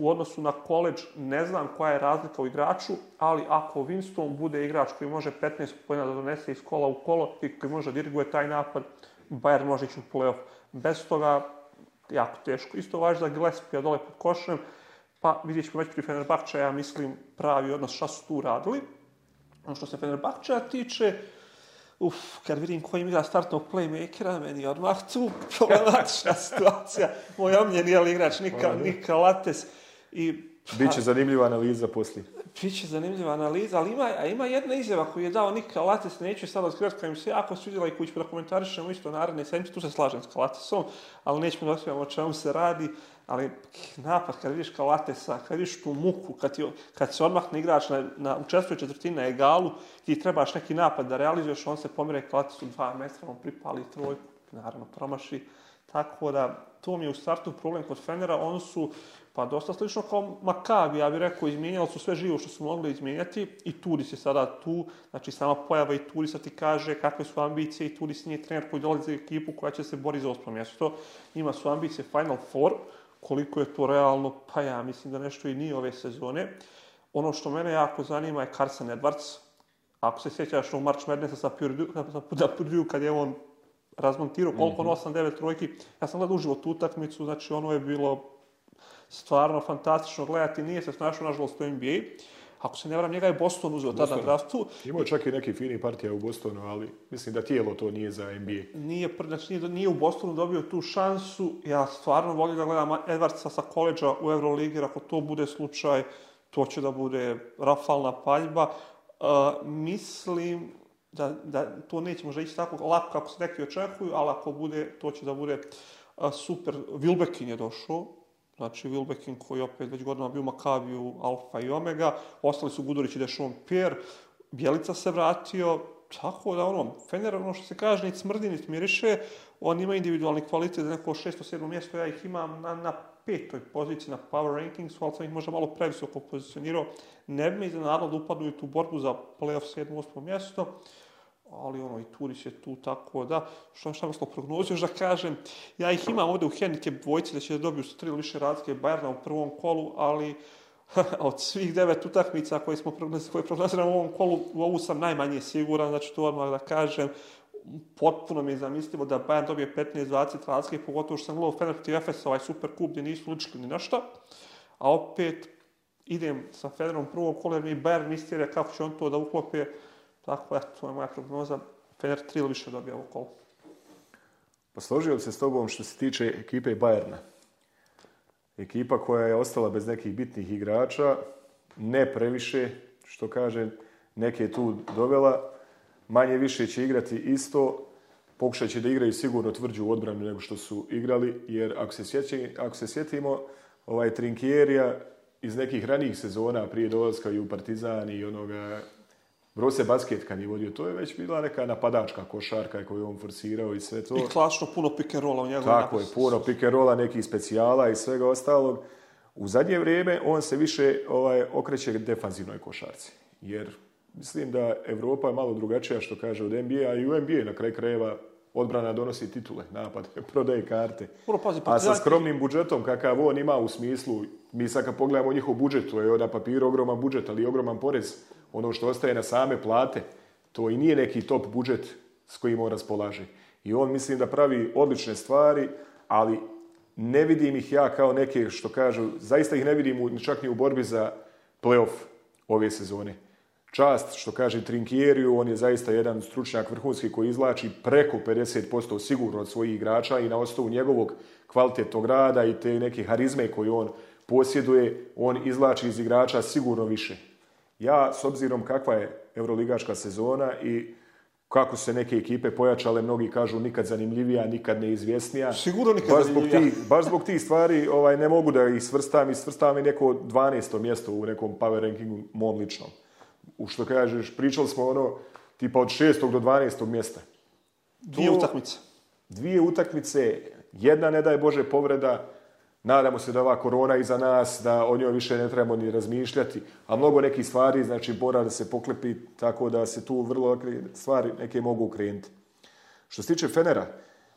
A: u odnosu na koleđ ne znam koja je razlika u igraču, ali ako Winston bude igrač koji može 15 pojena da donese iz kola u kolo i koji može diriguje taj napad, Bayern može ići u play-off. Bez toga, jako teško. Isto važi za Gillespie dole pod košem, pa vidjet ćemo već pri Fenerbahča, ja mislim, pravi odnos šta su tu radili. Ono što se Fenerbahča tiče, uf, kad vidim kojim igra startnog playmakera, meni je odmah tu problematična situacija. Moj omljeni igrač Nikalates.
B: I, Biće zanimljiva analiza poslije.
A: Biće zanimljiva analiza, ali ima, ima jedna izjava koju je dao Nika Lates, neću sad otkrivati koja im se jako svidjela i koju ću prokomentarišem isto naredne tu se slažem s Kalatesom, ali nećemo da o čemu se radi, ali napad kad vidiš Kalatesa, kad vidiš tu muku, kad, ti, kad se odmahne igrač na, na učestvuje četvrtini na egalu, ti trebaš neki napad da realizuješ, on se pomire Kalatesu dva metra, on pripali trojku, naravno promaši, tako da to mi je u startu problem kod Fenera, oni su pa dosta slično kao Makavi, ja bih rekao, izmijenjali su sve živo što su mogli izmijenjati i Turis je sada tu, znači sama pojava i Turisa ti kaže kakve su ambicije i Turis nije trener koji dolazi za ekipu koja će se boriti za osmo mjesto. Ima su ambicije Final Four, koliko je to realno, pa ja mislim da nešto i nije ove sezone. Ono što mene jako zanima je Carson Edwards. Ako se sjećaš u March Madnessa sa Purdue, kad je on razmontirao koliko 8-9 mhm. trojki, ja sam gledao uživo utakmicu, znači ono je bilo stvarno fantastično gledati, nije se snašao nažalost u NBA. Ako se ne varam, njega je Boston uzeo tada na draftu.
B: Imao čak i neki fini partija u Bostonu, ali mislim da tijelo to nije za NBA.
A: Nije, znači, nije, nije u Bostonu dobio tu šansu. Ja stvarno volim da gledam Edwardsa sa koleđa u Euroligi, jer ako to bude slučaj, to će da bude rafalna paljba. Uh, mislim da, da to neće možda ići tako lako kako se neki očekuju, ali ako bude, to će da bude uh, super. Vilbekin je došao, Znači, Wilbekin koji opet već godinama bio Makaviju, Alfa i Omega, ostali su Gudurić i Dešon Pierre, Bjelica se vratio, tako da ono, Fener, ono što se kaže, ni smrdi, ni smiriše, on ima individualni kvalitet za neko šesto, sedmo mjesto, ja ih imam na, na petoj poziciji na power rankings, ali sam ih možda malo previsoko pozicionirao. Ne bi me iznenadno da upadnu u tu borbu za playoff sedmo, osmo mjesto ali ono i Turić je tu tako da, što šta smo prognozio, da kažem, ja ih imam ovdje u handicap dvojci da će dobiju tri ili više razlike Bajerna u prvom kolu, ali od svih devet utakmica koje smo koje prognoziramo u ovom kolu, u ovu sam najmanje siguran, znači to odmah da kažem, potpuno mi je zamislivo da Bayern dobije 15-20 razlike, pogotovo što sam gledao Fener protiv ovaj super kup gdje nisu ličili ni na a opet idem sa Federom prvog kola jer mi Bayern misterija kako će on to da uklopi tako, eto, to je moja prognoza. Fener 3 ili više dobija ovo kolo.
B: Posložio pa bi se s tobom što se tiče ekipe Bayerna. Ekipa koja je ostala bez nekih bitnih igrača, ne previše, što kaže, neke je tu dovela, manje više će igrati isto, pokušat će da igraju sigurno tvrđu odbranu nego što su igrali, jer ako se, se sjetimo, ovaj Trinkierija iz nekih ranijih sezona prije dolaska i u Partizan i onoga Rose Basket kad je vodio, to je već bila neka napadačka košarka koju je on forsirao i sve to.
A: I klašno puno rolla u njegovom
B: Tako
A: je,
B: puno pikerola, nekih specijala i svega ostalog. U zadnje vrijeme on se više ovaj, okreće defanzivnoj košarci. Jer mislim da Europa je malo drugačija što kaže od NBA i u NBA na kraj krajeva odbrana donosi titule, napad, prodaje karte. A sa skromnim budžetom kakav on ima u smislu, mi sad kad pogledamo njihov budžet, to je na papiru ogroman budžet, ali i ogroman porez ono što ostaje na same plate, to i nije neki top budžet s kojim on raspolaže. I on mislim da pravi odlične stvari, ali ne vidim ih ja kao neke što kažu, zaista ih ne vidim čak ni u borbi za playoff ove sezone. Čast, što kaže Trinkieriju, on je zaista jedan stručnjak vrhunski koji izlači preko 50% sigurno od svojih igrača i na osnovu njegovog kvalitetnog rada i te neke harizme koje on posjeduje, on izlači iz igrača sigurno više. Ja, s obzirom kakva je euroligaška sezona i kako se neke ekipe pojačale, mnogi kažu nikad zanimljivija, nikad neizvjesnija.
A: Sigurno nikad baš zbog,
B: tih, baš zbog tih stvari ovaj, ne mogu da ih svrstam i svrstam i neko 12. mjesto u nekom power rankingu mom ličnom. U što kažeš, pričali smo ono tipa od 6. do 12. mjesta.
A: Dvije utakmice.
B: Dvije utakmice, jedna ne daj Bože povreda, Nadamo se da ova korona iza nas, da o njoj više ne trebamo ni razmišljati, a mnogo nekih stvari, znači, mora da se poklepi, tako da se tu vrlo stvari neke mogu ukrenuti. Što se tiče Fenera,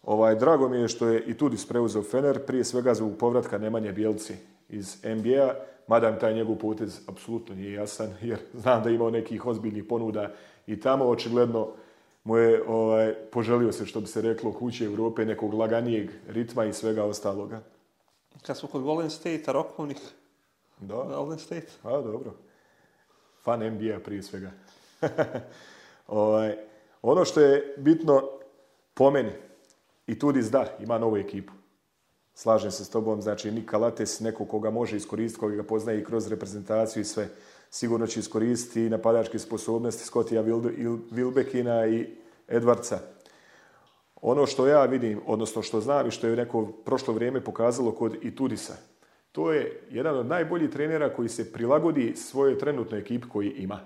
B: ovaj, drago mi je što je i Tudis preuzeo Fener, prije svega zbog povratka Nemanje Bjelci iz NBA, mada mi taj njegov potez apsolutno nije jasan, jer znam da je imao nekih ozbiljnih ponuda i tamo očigledno mu je ovaj, poželio se, što bi se reklo, kući Europe, nekog laganijeg ritma i svega ostaloga.
A: Kad smo kod Golden State, Rokovnik, da. Golden State. A,
B: dobro. Fan NBA prije svega. Ovaj, ono što je bitno po meni, i Tudi da, ima novu ekipu. Slažem se s tobom, znači Nika Lates, neko koga može iskoristiti, koga ga poznaje i kroz reprezentaciju i sve. Sigurno će iskoristiti napadačke sposobnosti Scottija Vilbekina i Edvarca ono što ja vidim, odnosno što znam i što je neko prošlo vrijeme pokazalo kod Itudisa, to je jedan od najboljih trenera koji se prilagodi svojoj trenutnoj ekipi koji ima.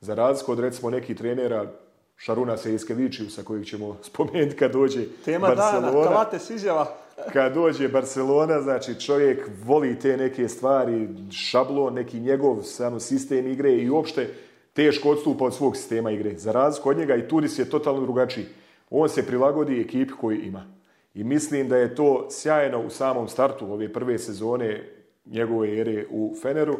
B: Za razliku od recimo nekih trenera Šaruna Sejskeviću sa kojeg ćemo spomenuti kad dođe
A: Tema
B: Barcelona. Dana,
A: izjava.
B: kad dođe Barcelona, znači čovjek voli te neke stvari, šablo, neki njegov samo sistem igre i uopšte teško odstupa od svog sistema igre. Za razliku od njega i Turis je totalno drugačiji. On se prilagodi ekipi koju ima. I mislim da je to sjajno u samom startu ove prve sezone njegove ere u Feneru.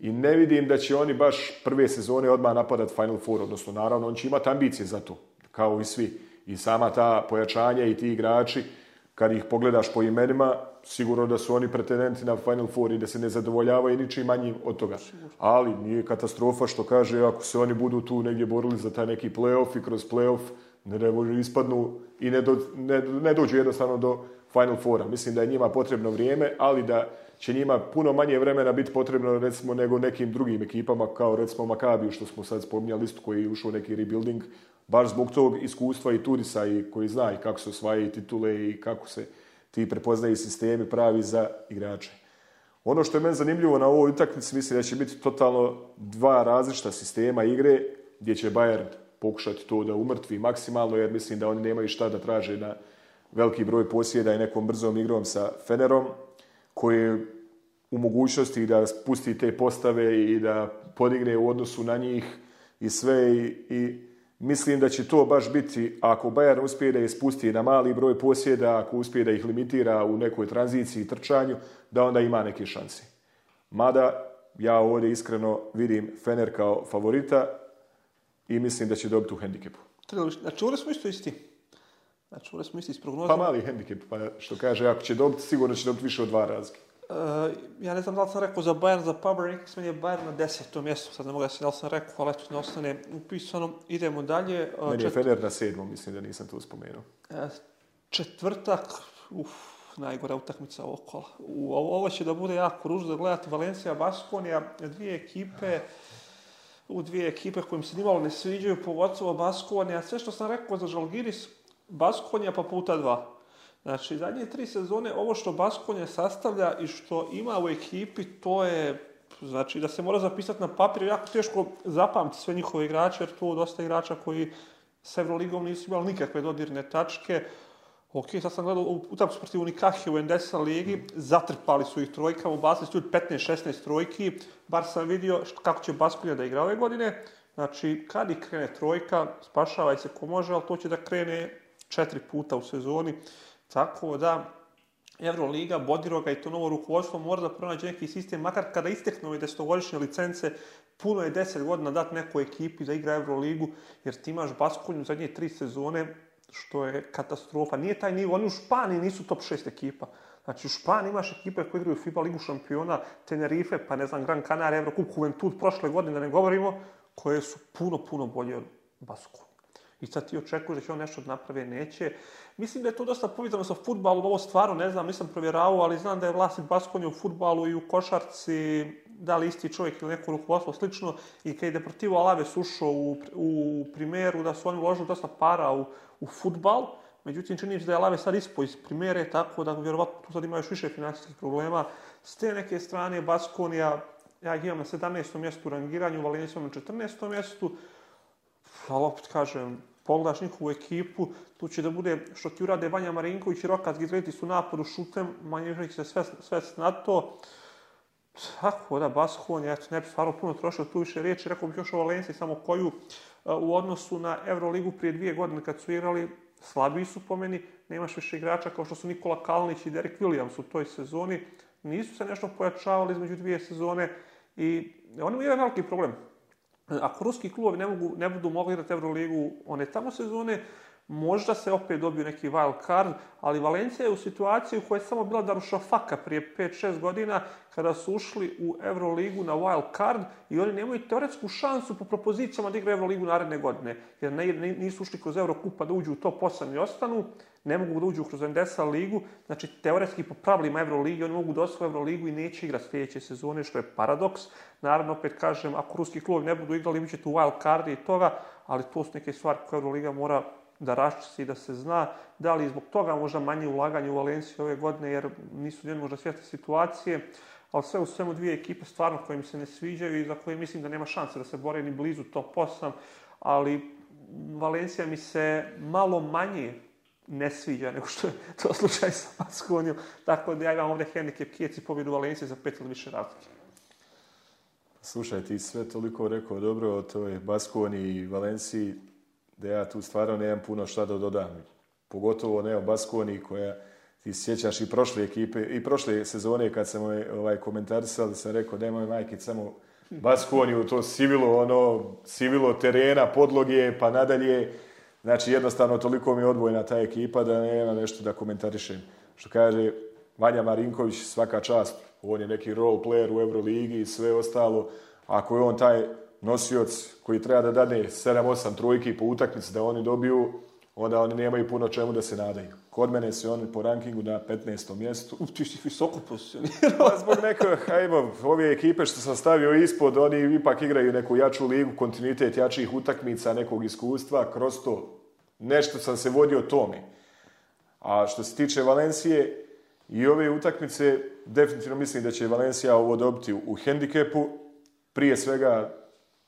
B: I ne vidim da će oni baš prve sezone odmah napadati Final Four, odnosno naravno on će imati ambicije za to, kao i svi. I sama ta pojačanja i ti igrači, kad ih pogledaš po imenima, sigurno da su oni pretendenti na Final Four i da se ne zadovoljavaju ničim manjim od toga. Ali nije katastrofa što kaže, ako se oni budu tu negdje borili za taj neki playoff i kroz playoff ne da ispadnu i ne, ne, ne dođu jednostavno do Final Foura. Mislim da je njima potrebno vrijeme, ali da će njima puno manje vremena biti potrebno recimo nego nekim drugim ekipama kao recimo Makabiju što smo sad spominjali koji je ušao u neki rebuilding baš zbog tog iskustva i Turisa i koji zna i kako se osvajaju titule i kako se ti prepoznaju sistemi pravi za igrače. Ono što je meni zanimljivo na ovoj utakmici mislim da će biti totalno dva različita sistema igre gdje će Bayern pokušati to da umrtvi maksimalno, jer mislim da oni nemaju šta da traže na veliki broj posjeda i nekom brzom igrom sa Fenerom, koji je u mogućnosti da spusti te postave i da podigne u odnosu na njih i sve. I, mislim da će to baš biti, ako Bayern uspije da je spusti na mali broj posjeda, ako uspije da ih limitira u nekoj tranziciji i trčanju, da onda ima neke šanse. Mada ja ovdje iskreno vidim Fener kao favorita, i mislim da će dobiti u hendikepu.
A: Znači, smo isto isti. Znači, smo isti iz
B: Pa mali hendikep, pa što kaže, ako će dobiti, sigurno će dobiti više od dva razlike.
A: E, ja ne znam da li sam rekao za Bayern, za Power Rankings, meni je Bayern na desetom mjestu, sad ne mogu da se da sam rekao, ali eto ne ostane upisano. Idemo dalje. E,
B: meni je na sedmom, mislim da nisam to spomenuo. E,
A: četvrtak, najgora utakmica okola. U, ovo će da bude jako ružno da gledati Valencija, Baskonija, dvije ekipe u dvije ekipe kojim se nimalo ne sviđaju, pogotovo Baskonija. Sve što sam rekao za Žalgiris, Baskonija pa puta dva. Znači, zadnje tri sezone, ovo što Baskonija sastavlja i što ima u ekipi, to je, znači, da se mora zapisati na papir, jako teško zapamti sve njihove igrače, jer tu dosta igrača koji s Euroligom nisu imali nikakve dodirne tačke. Ok, sad sam gledao utakmicu protiv Unikahe u NDS ligi, zatrpali su ih trojkama, ubacili su 15-16 trojki, bar sam vidio kako će Baskonja da igra ove godine. Znači, kad i krene trojka, spašavaj se ko može, ali to će da krene četiri puta u sezoni. Tako da, Euroliga, Bodiroga i to novo rukovodstvo mora da pronađe neki sistem, makar kada isteknu ove desetogodišnje licence, puno je deset godina dati nekoj ekipi da igra Euroligu, jer ti imaš Baskonju zadnje tri sezone, što je katastrofa. Nije taj nivo, oni u Španiji nisu top 6 ekipa. Znači u Španiji imaš ekipe koje igraju FIBA ligu šampiona, Tenerife, pa ne znam, Gran Canaria, Eurocup, Juventud, prošle godine da ne govorimo, koje su puno, puno bolje od Basku. I sad ti očekuješ da će on nešto naprave, neće. Mislim da je to dosta povezano sa futbalom, ovo stvarno ne znam, nisam provjeravao, ali znam da je vlasnik baskonje u futbalu i u košarci, da li isti čovjek ili neko rukovodstvo slično i kad je Deportivo Alaves ušao u, u primjeru da su oni uložili dosta para u, u futbal, međutim čini se da je Alaves sad ispo iz primjere, tako da vjerovatno tu sad ima još više financijskih problema. S te neke strane Baskonija, ja imam na 17. mjestu u rangiranju, Valencija na 14. mjestu, ali opet kažem, pogledaš njihovu ekipu, tu će da bude što ti urade Vanja Marinković i Rokas su napadu šutem, manje će se sve, sve na to. Tako da, Bashon, ja ne bi stvarno puno trošio tu više riječi, rekao bih još o Valenciji, samo koju e, u odnosu na Euroligu prije dvije godine kad su igrali, slabiji su po meni, nemaš više igrača kao što su Nikola Kalnić i Derek Williams u toj sezoni, nisu se nešto pojačavali između dvije sezone i oni imaju veliki problem. E, ako ruski klubovi ne, ne budu mogli igrati Euroligu one tamo sezone, Možda se opet dobio neki wild card, ali Valencija je u situaciji u kojoj je samo bila faka prije 5-6 godina kada su ušli u Euroligu na wild card i oni nemaju teoretsku šansu po propozicijama da igraju Euroligu naredne godine. Jer ne, nisu ušli kroz Eurokupa da uđu u top 8 i ostanu, ne mogu da uđu kroz NDSA ligu, znači teoretski po pravilima Euroligi oni mogu da u Euroligu i neće igrati sljedeće sezone, što je paradoks. Naravno, opet kažem, ako ruski klub ne budu igrali, bit ćete tu wild card i toga, ali to su neke stvari koje Euroliga mora da rašči i da se zna da li zbog toga možda manje ulaganje u Valenciju ove godine jer nisu njeni možda svjesni situacije ali sve u svemu dvije ekipe stvarno koje mi se ne sviđaju i za koje mislim da nema šanse da se bore ni blizu top 8, ali Valencija mi se malo manje ne sviđa nego što je to slučaj sa Baskonijom, tako da ja imam ovdje handicap Kijeci pobjedu Valencije za pet ili više razlike.
B: Slušaj, ti sve toliko rekao dobro o toj Baskoni i Valenciji, da ja tu stvarno nemam puno šta da dodam. Pogotovo ne o Baskoni koja ti sjećaš i prošle ekipe i prošle sezone kad sam ovaj, da ovaj, sam rekao moj majke samo u to sivilo, ono, sivilo terena, podloge, pa nadalje. Znači, jednostavno, toliko mi je odvojena ta ekipa da nema nešto da komentarišem. Što kaže, Vanja Marinković, svaka čast, on je neki role player u Euroligi i sve ostalo. Ako je on taj nosioc koji treba da dane 7-8 trojki po utakmici da oni dobiju, onda oni nemaju puno čemu da se nadaju. Kod mene se oni po rankingu na 15. mjestu.
A: Uf, si visoko
B: pa zbog neko, ajmo, ove ekipe što sam stavio ispod, oni ipak igraju neku jaču ligu, kontinuitet jačih utakmica, nekog iskustva, kroz to. Nešto sam se vodio tome. A što se tiče Valencije i ove utakmice, definitivno mislim da će Valencija ovo dobiti u hendikepu. Prije svega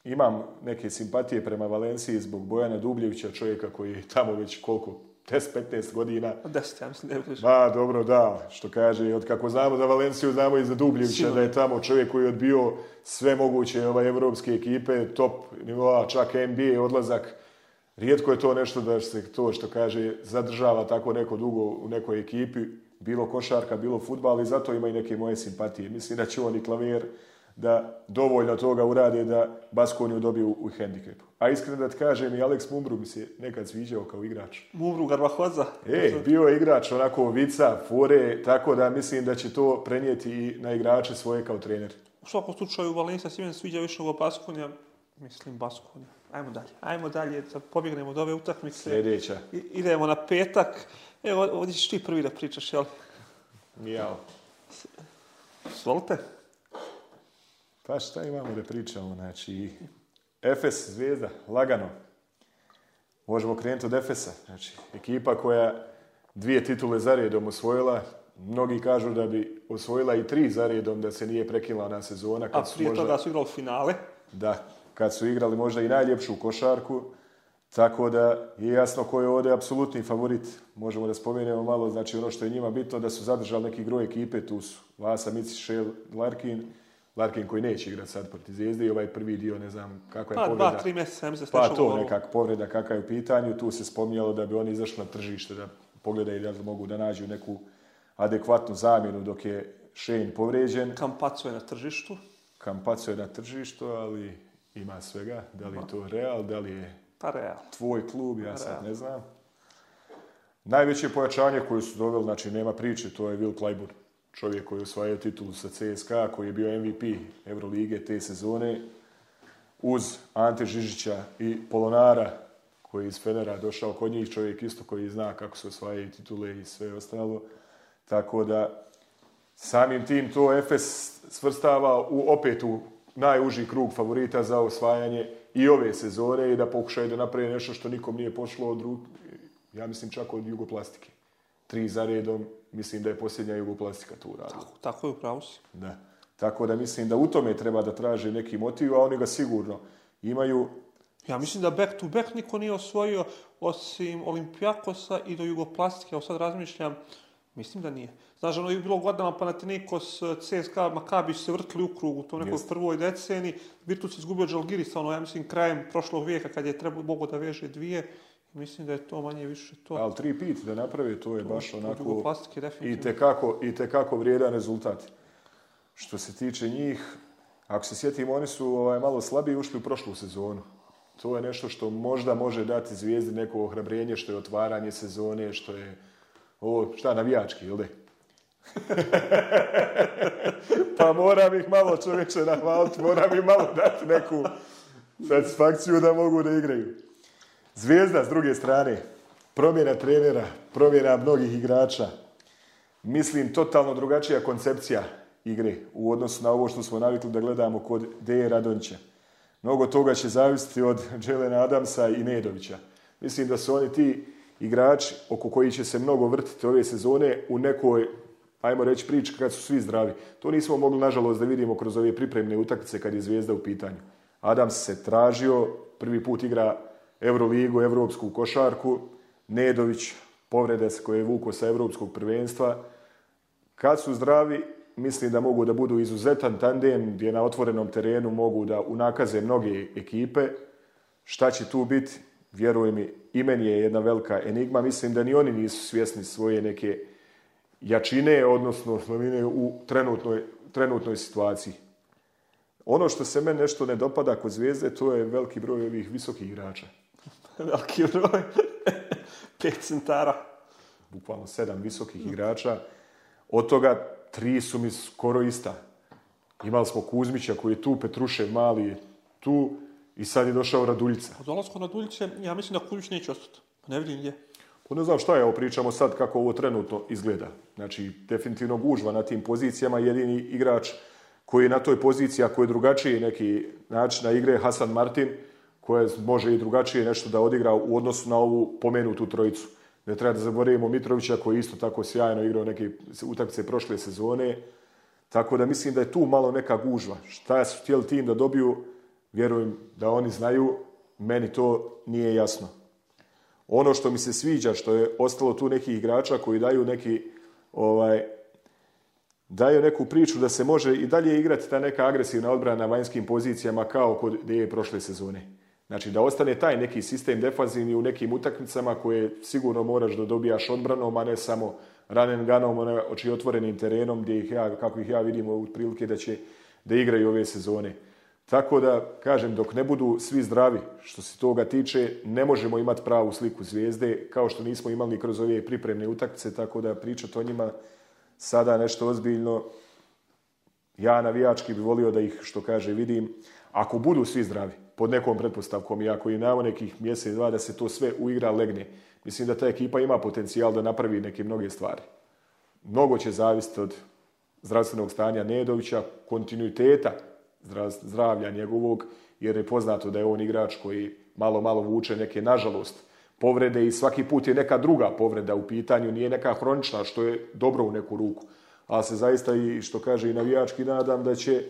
B: imam neke simpatije prema Valenciji zbog Bojana Dubljevića, čovjeka koji je tamo već koliko, 10-15 godina.
A: ja
B: mislim da dobro, da, što kaže, od kako znamo za Valenciju, znamo i za Dubljevića, da je tamo čovjek koji je odbio sve moguće ove ovaj, evropske ekipe, top nivoa, čak NBA odlazak. Rijetko je to nešto da se to što kaže zadržava tako neko dugo u nekoj ekipi, bilo košarka, bilo futbal i zato ima i neke moje simpatije. Mislim da će on i klavijer da dovoljno toga urade da Baskoniju dobiju u hendikepu. A iskreno da ti kažem, i Alex Mumbru mi se nekad sviđao kao igrač.
A: Mumru hoza.
B: E, bio je igrač onako vica, fore, tako da mislim da će to prenijeti i na igrače svoje kao trener.
A: U svakom slučaju, Valencia Simen sviđa više ovo Baskonija, mislim Baskonija. Ajmo dalje, ajmo dalje da pobjegnemo od ove utakmice.
B: Sljedeća.
A: idemo na petak. Evo, ovdje ćeš ti prvi da pričaš, jel?
B: Mijao.
A: Svolite.
B: Pa šta imamo da pričamo, znači, Efes zvijezda, lagano. Možemo krenuti od Efesa, znači, ekipa koja dvije titule za redom osvojila, mnogi kažu da bi osvojila i tri za redom da se nije prekinula ona sezona.
A: Kad A prije toga su igrali finale.
B: Da, kad su igrali možda i najljepšu košarku, tako da je jasno ko je ovdje apsolutni favorit. Možemo da spomenemo malo, znači ono što je njima bitno, da su zadržali neki groj ekipe, tu su Vasa, Mici, Šel, Larkin, Larkin koji neće igrati sad proti Zvijezde i ovaj prvi dio, ne znam kako je
A: pa, povreda. Pa, dva,
B: tri
A: mjeseca, se Pa
B: to nekak povreda kakva je u pitanju, tu se spominjalo da bi oni izašli na tržište, da pogledaju da li mogu da nađu neku adekvatnu zamjenu dok je Shane povrijeđen.
A: Kampaco je na tržištu.
B: Kampaco je na tržištu, ali ima svega. Da li je to Real, da li je pa, tvoj klub,
A: ja
B: sad ne znam. Najveće pojačanje koje su doveli, znači nema priče, to je Will Clyburn čovjek koji je osvajao titulu sa CSKA, koji je bio MVP Eurolige te sezone, uz Ante Žižića i Polonara, koji je iz Fenera došao kod njih, čovjek isto koji zna kako se osvajaju titule i sve ostalo. Tako da samim tim to Efes svrstava u, opet u najuži krug favorita za osvajanje i ove sezone i da pokušaju da naprave nešto što nikom nije pošlo od ja mislim čak od jugoplastike. Tri za redom mislim da je posljednja jugoplastika tu
A: uradila. Tako, tako je, upravo si.
B: Da. Tako da mislim da u tome treba da traže neki motiv, a oni ga sigurno imaju.
A: Ja mislim da back to back niko nije osvojio osim Olimpijakosa i do Jugoplastike. Evo sad razmišljam, mislim da nije. Znaš, ono je bilo godinama Panathinaikos, eh, CSKA, Makabi su se vrtili u krug u tom nekoj Jeste. prvoj deceni. Virtus izgubio Džalgirisa, ono, ja mislim, krajem prošlog vijeka kad je trebao mogo da veže dvije. Mislim da je to manje više to.
B: Ali tri pit da napravi, to je baš
A: onako
B: i tekako, i vrijedan rezultat. Što se tiče njih, ako se sjetim, oni su ovaj, malo slabiji ušli u prošlu sezonu. To je nešto što možda može dati zvijezdi neko ohrabrenje, što je otvaranje sezone, što je ovo, šta, navijački, jel' de? pa moram ih malo čovječe nahvaliti, moram im malo dati neku satisfakciju da mogu da igraju. Zvijezda s druge strane, promjena trenera, promjena mnogih igrača. Mislim, totalno drugačija koncepcija igre u odnosu na ovo što smo navikli da gledamo kod Deje Radonjića. Mnogo toga će zavisiti od Dželena Adamsa i Nedovića. Mislim da su oni ti igrači oko koji će se mnogo vrtiti ove sezone u nekoj, ajmo reći, priči kad su svi zdravi. To nismo mogli, nažalost, da vidimo kroz ove pripremne utakmice kad je zvijezda u pitanju. Adams se tražio, prvi put igra Euroligu, Europsku košarku, Nedović, povrede koje je vuko sa Europskog prvenstva. Kad su zdravi, mislim da mogu da budu izuzetan tandem gdje na otvorenom terenu mogu da unakaze mnoge ekipe. Šta će tu biti? Vjeruj mi, i meni je jedna velika enigma. Mislim da ni oni nisu svjesni svoje neke jačine, odnosno slavine u trenutnoj, trenutnoj situaciji. Ono što se meni nešto ne dopada kod zvijezde, to je veliki broj ovih visokih igrača
A: veliki broj, pet centara.
B: Bukvalno sedam visokih igrača, od toga tri su mi skoro ista. Imali smo Kuzmića koji je tu, Petruše mali je tu i sad je došao Raduljica.
A: Od dolazku Raduljice, ja mislim da Kuzmić neće ostati. Pa ne vidim gdje.
B: Pa ne znam šta je, evo pričamo sad kako ovo trenutno izgleda. Znači, definitivno gužva na tim pozicijama, jedini igrač koji je na toj poziciji, ako je drugačiji neki način na igre, Hasan Martin, koja može i drugačije nešto da odigra u odnosu na ovu pomenutu trojicu. Ne treba da zaboravimo Mitrovića koji isto tako sjajno igrao neke utakmice prošle sezone. Tako da mislim da je tu malo neka gužva. Šta su htjeli tim da dobiju, vjerujem da oni znaju, meni to nije jasno. Ono što mi se sviđa, što je ostalo tu nekih igrača koji daju neki, ovaj, daju neku priču da se može i dalje igrati ta neka agresivna odbrana na vanjskim pozicijama kao kod je prošle sezone. Znači da ostane taj neki sistem defanzivni u nekim utakmicama koje sigurno moraš da dobijaš odbranom, a ne samo ranen ganom, oči otvorenim terenom gdje ih ja, kako ih ja vidim u prilike da će da igraju ove sezone. Tako da, kažem, dok ne budu svi zdravi što se toga tiče, ne možemo imati pravu sliku zvijezde, kao što nismo imali kroz ove pripremne utakmice, tako da pričati o njima sada nešto ozbiljno, ja navijački bi volio da ih, što kaže, vidim, ako budu svi zdravi pod nekom pretpostavkom i ako i nekih mjesec, dva da se to sve uigra legne. Mislim da ta ekipa ima potencijal da napravi neke mnoge stvari. Mnogo će zavisiti od zdravstvenog stanja Nedovića, kontinuiteta zdravlja njegovog, jer je poznato da je on igrač koji malo, malo vuče neke, nažalost, povrede i svaki put je neka druga povreda u pitanju, nije neka hronična, što je dobro u neku ruku. Ali se zaista i, što kaže i navijački, nadam da će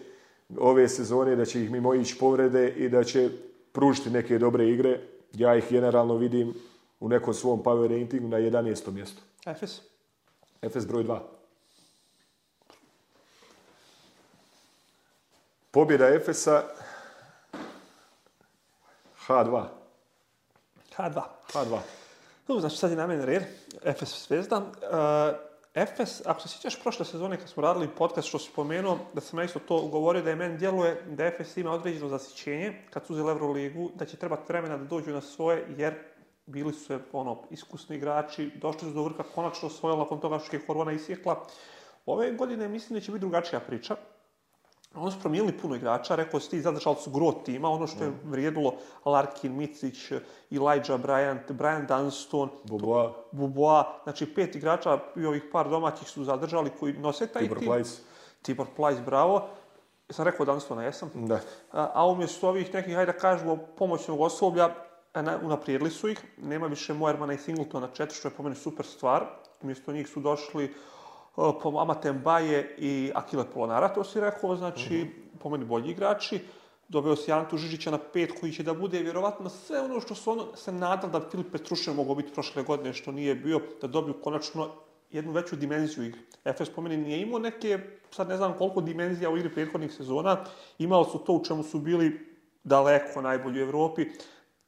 B: ove sezone, da će ih mimo ići povrede i da će pružiti neke dobre igre. Ja ih generalno vidim u nekom svom power ratingu na 11. mjestu.
A: Efes?
B: Efes broj 2. Pobjeda Efesa H2. H2. H2.
A: znači sad je na mene red. Efes Svezda. E, Efes, ako se sjećaš prošle sezone kad smo radili podcast što si spomenuo, da sam ja isto to ugovorio, da je meni djeluje da Efes ima određeno zasićenje kad su uzeli Euroligu, da će trebati vremena da dođu na svoje jer bili su je, ono, iskusni igrači, došli su do vrha, konačno osvojila nakon toga što je korona isjekla. Ove godine mislim da će biti drugačija priča. Oni su promijenili puno igrača, rekao si ti, zadržali su gro tima, ono što je vrijedilo Larkin, Micić, Elijah Bryant, Brian Dunstone, Boboa. znači pet igrača i ovih par domaćih su zadržali koji nose taj
B: Tibor
A: Tibor Plajs, bravo. Sam rekao Dunstone, jesam?
B: Da.
A: A, umjesto ovih nekih, hajde da kažemo, pomoćnog osoblja, e, unaprijedili su ih. Nema više Moermana i Singletona četiri, što je po meni super stvar. Umjesto njih su došli po mama Tembaje i Akile Polonara, to si rekao, znači, mm po meni bolji igrači. dobio si Antu Žižića na pet koji će da bude vjerovatno sve ono što ono, se nadam da Filip Petrušev mogu biti prošle godine, što nije bio, da dobiju konačno jednu veću dimenziju igre. Efes po meni nije imao neke, sad ne znam koliko dimenzija u igri prethodnih sezona, imali su to u čemu su bili daleko najbolji u Evropi.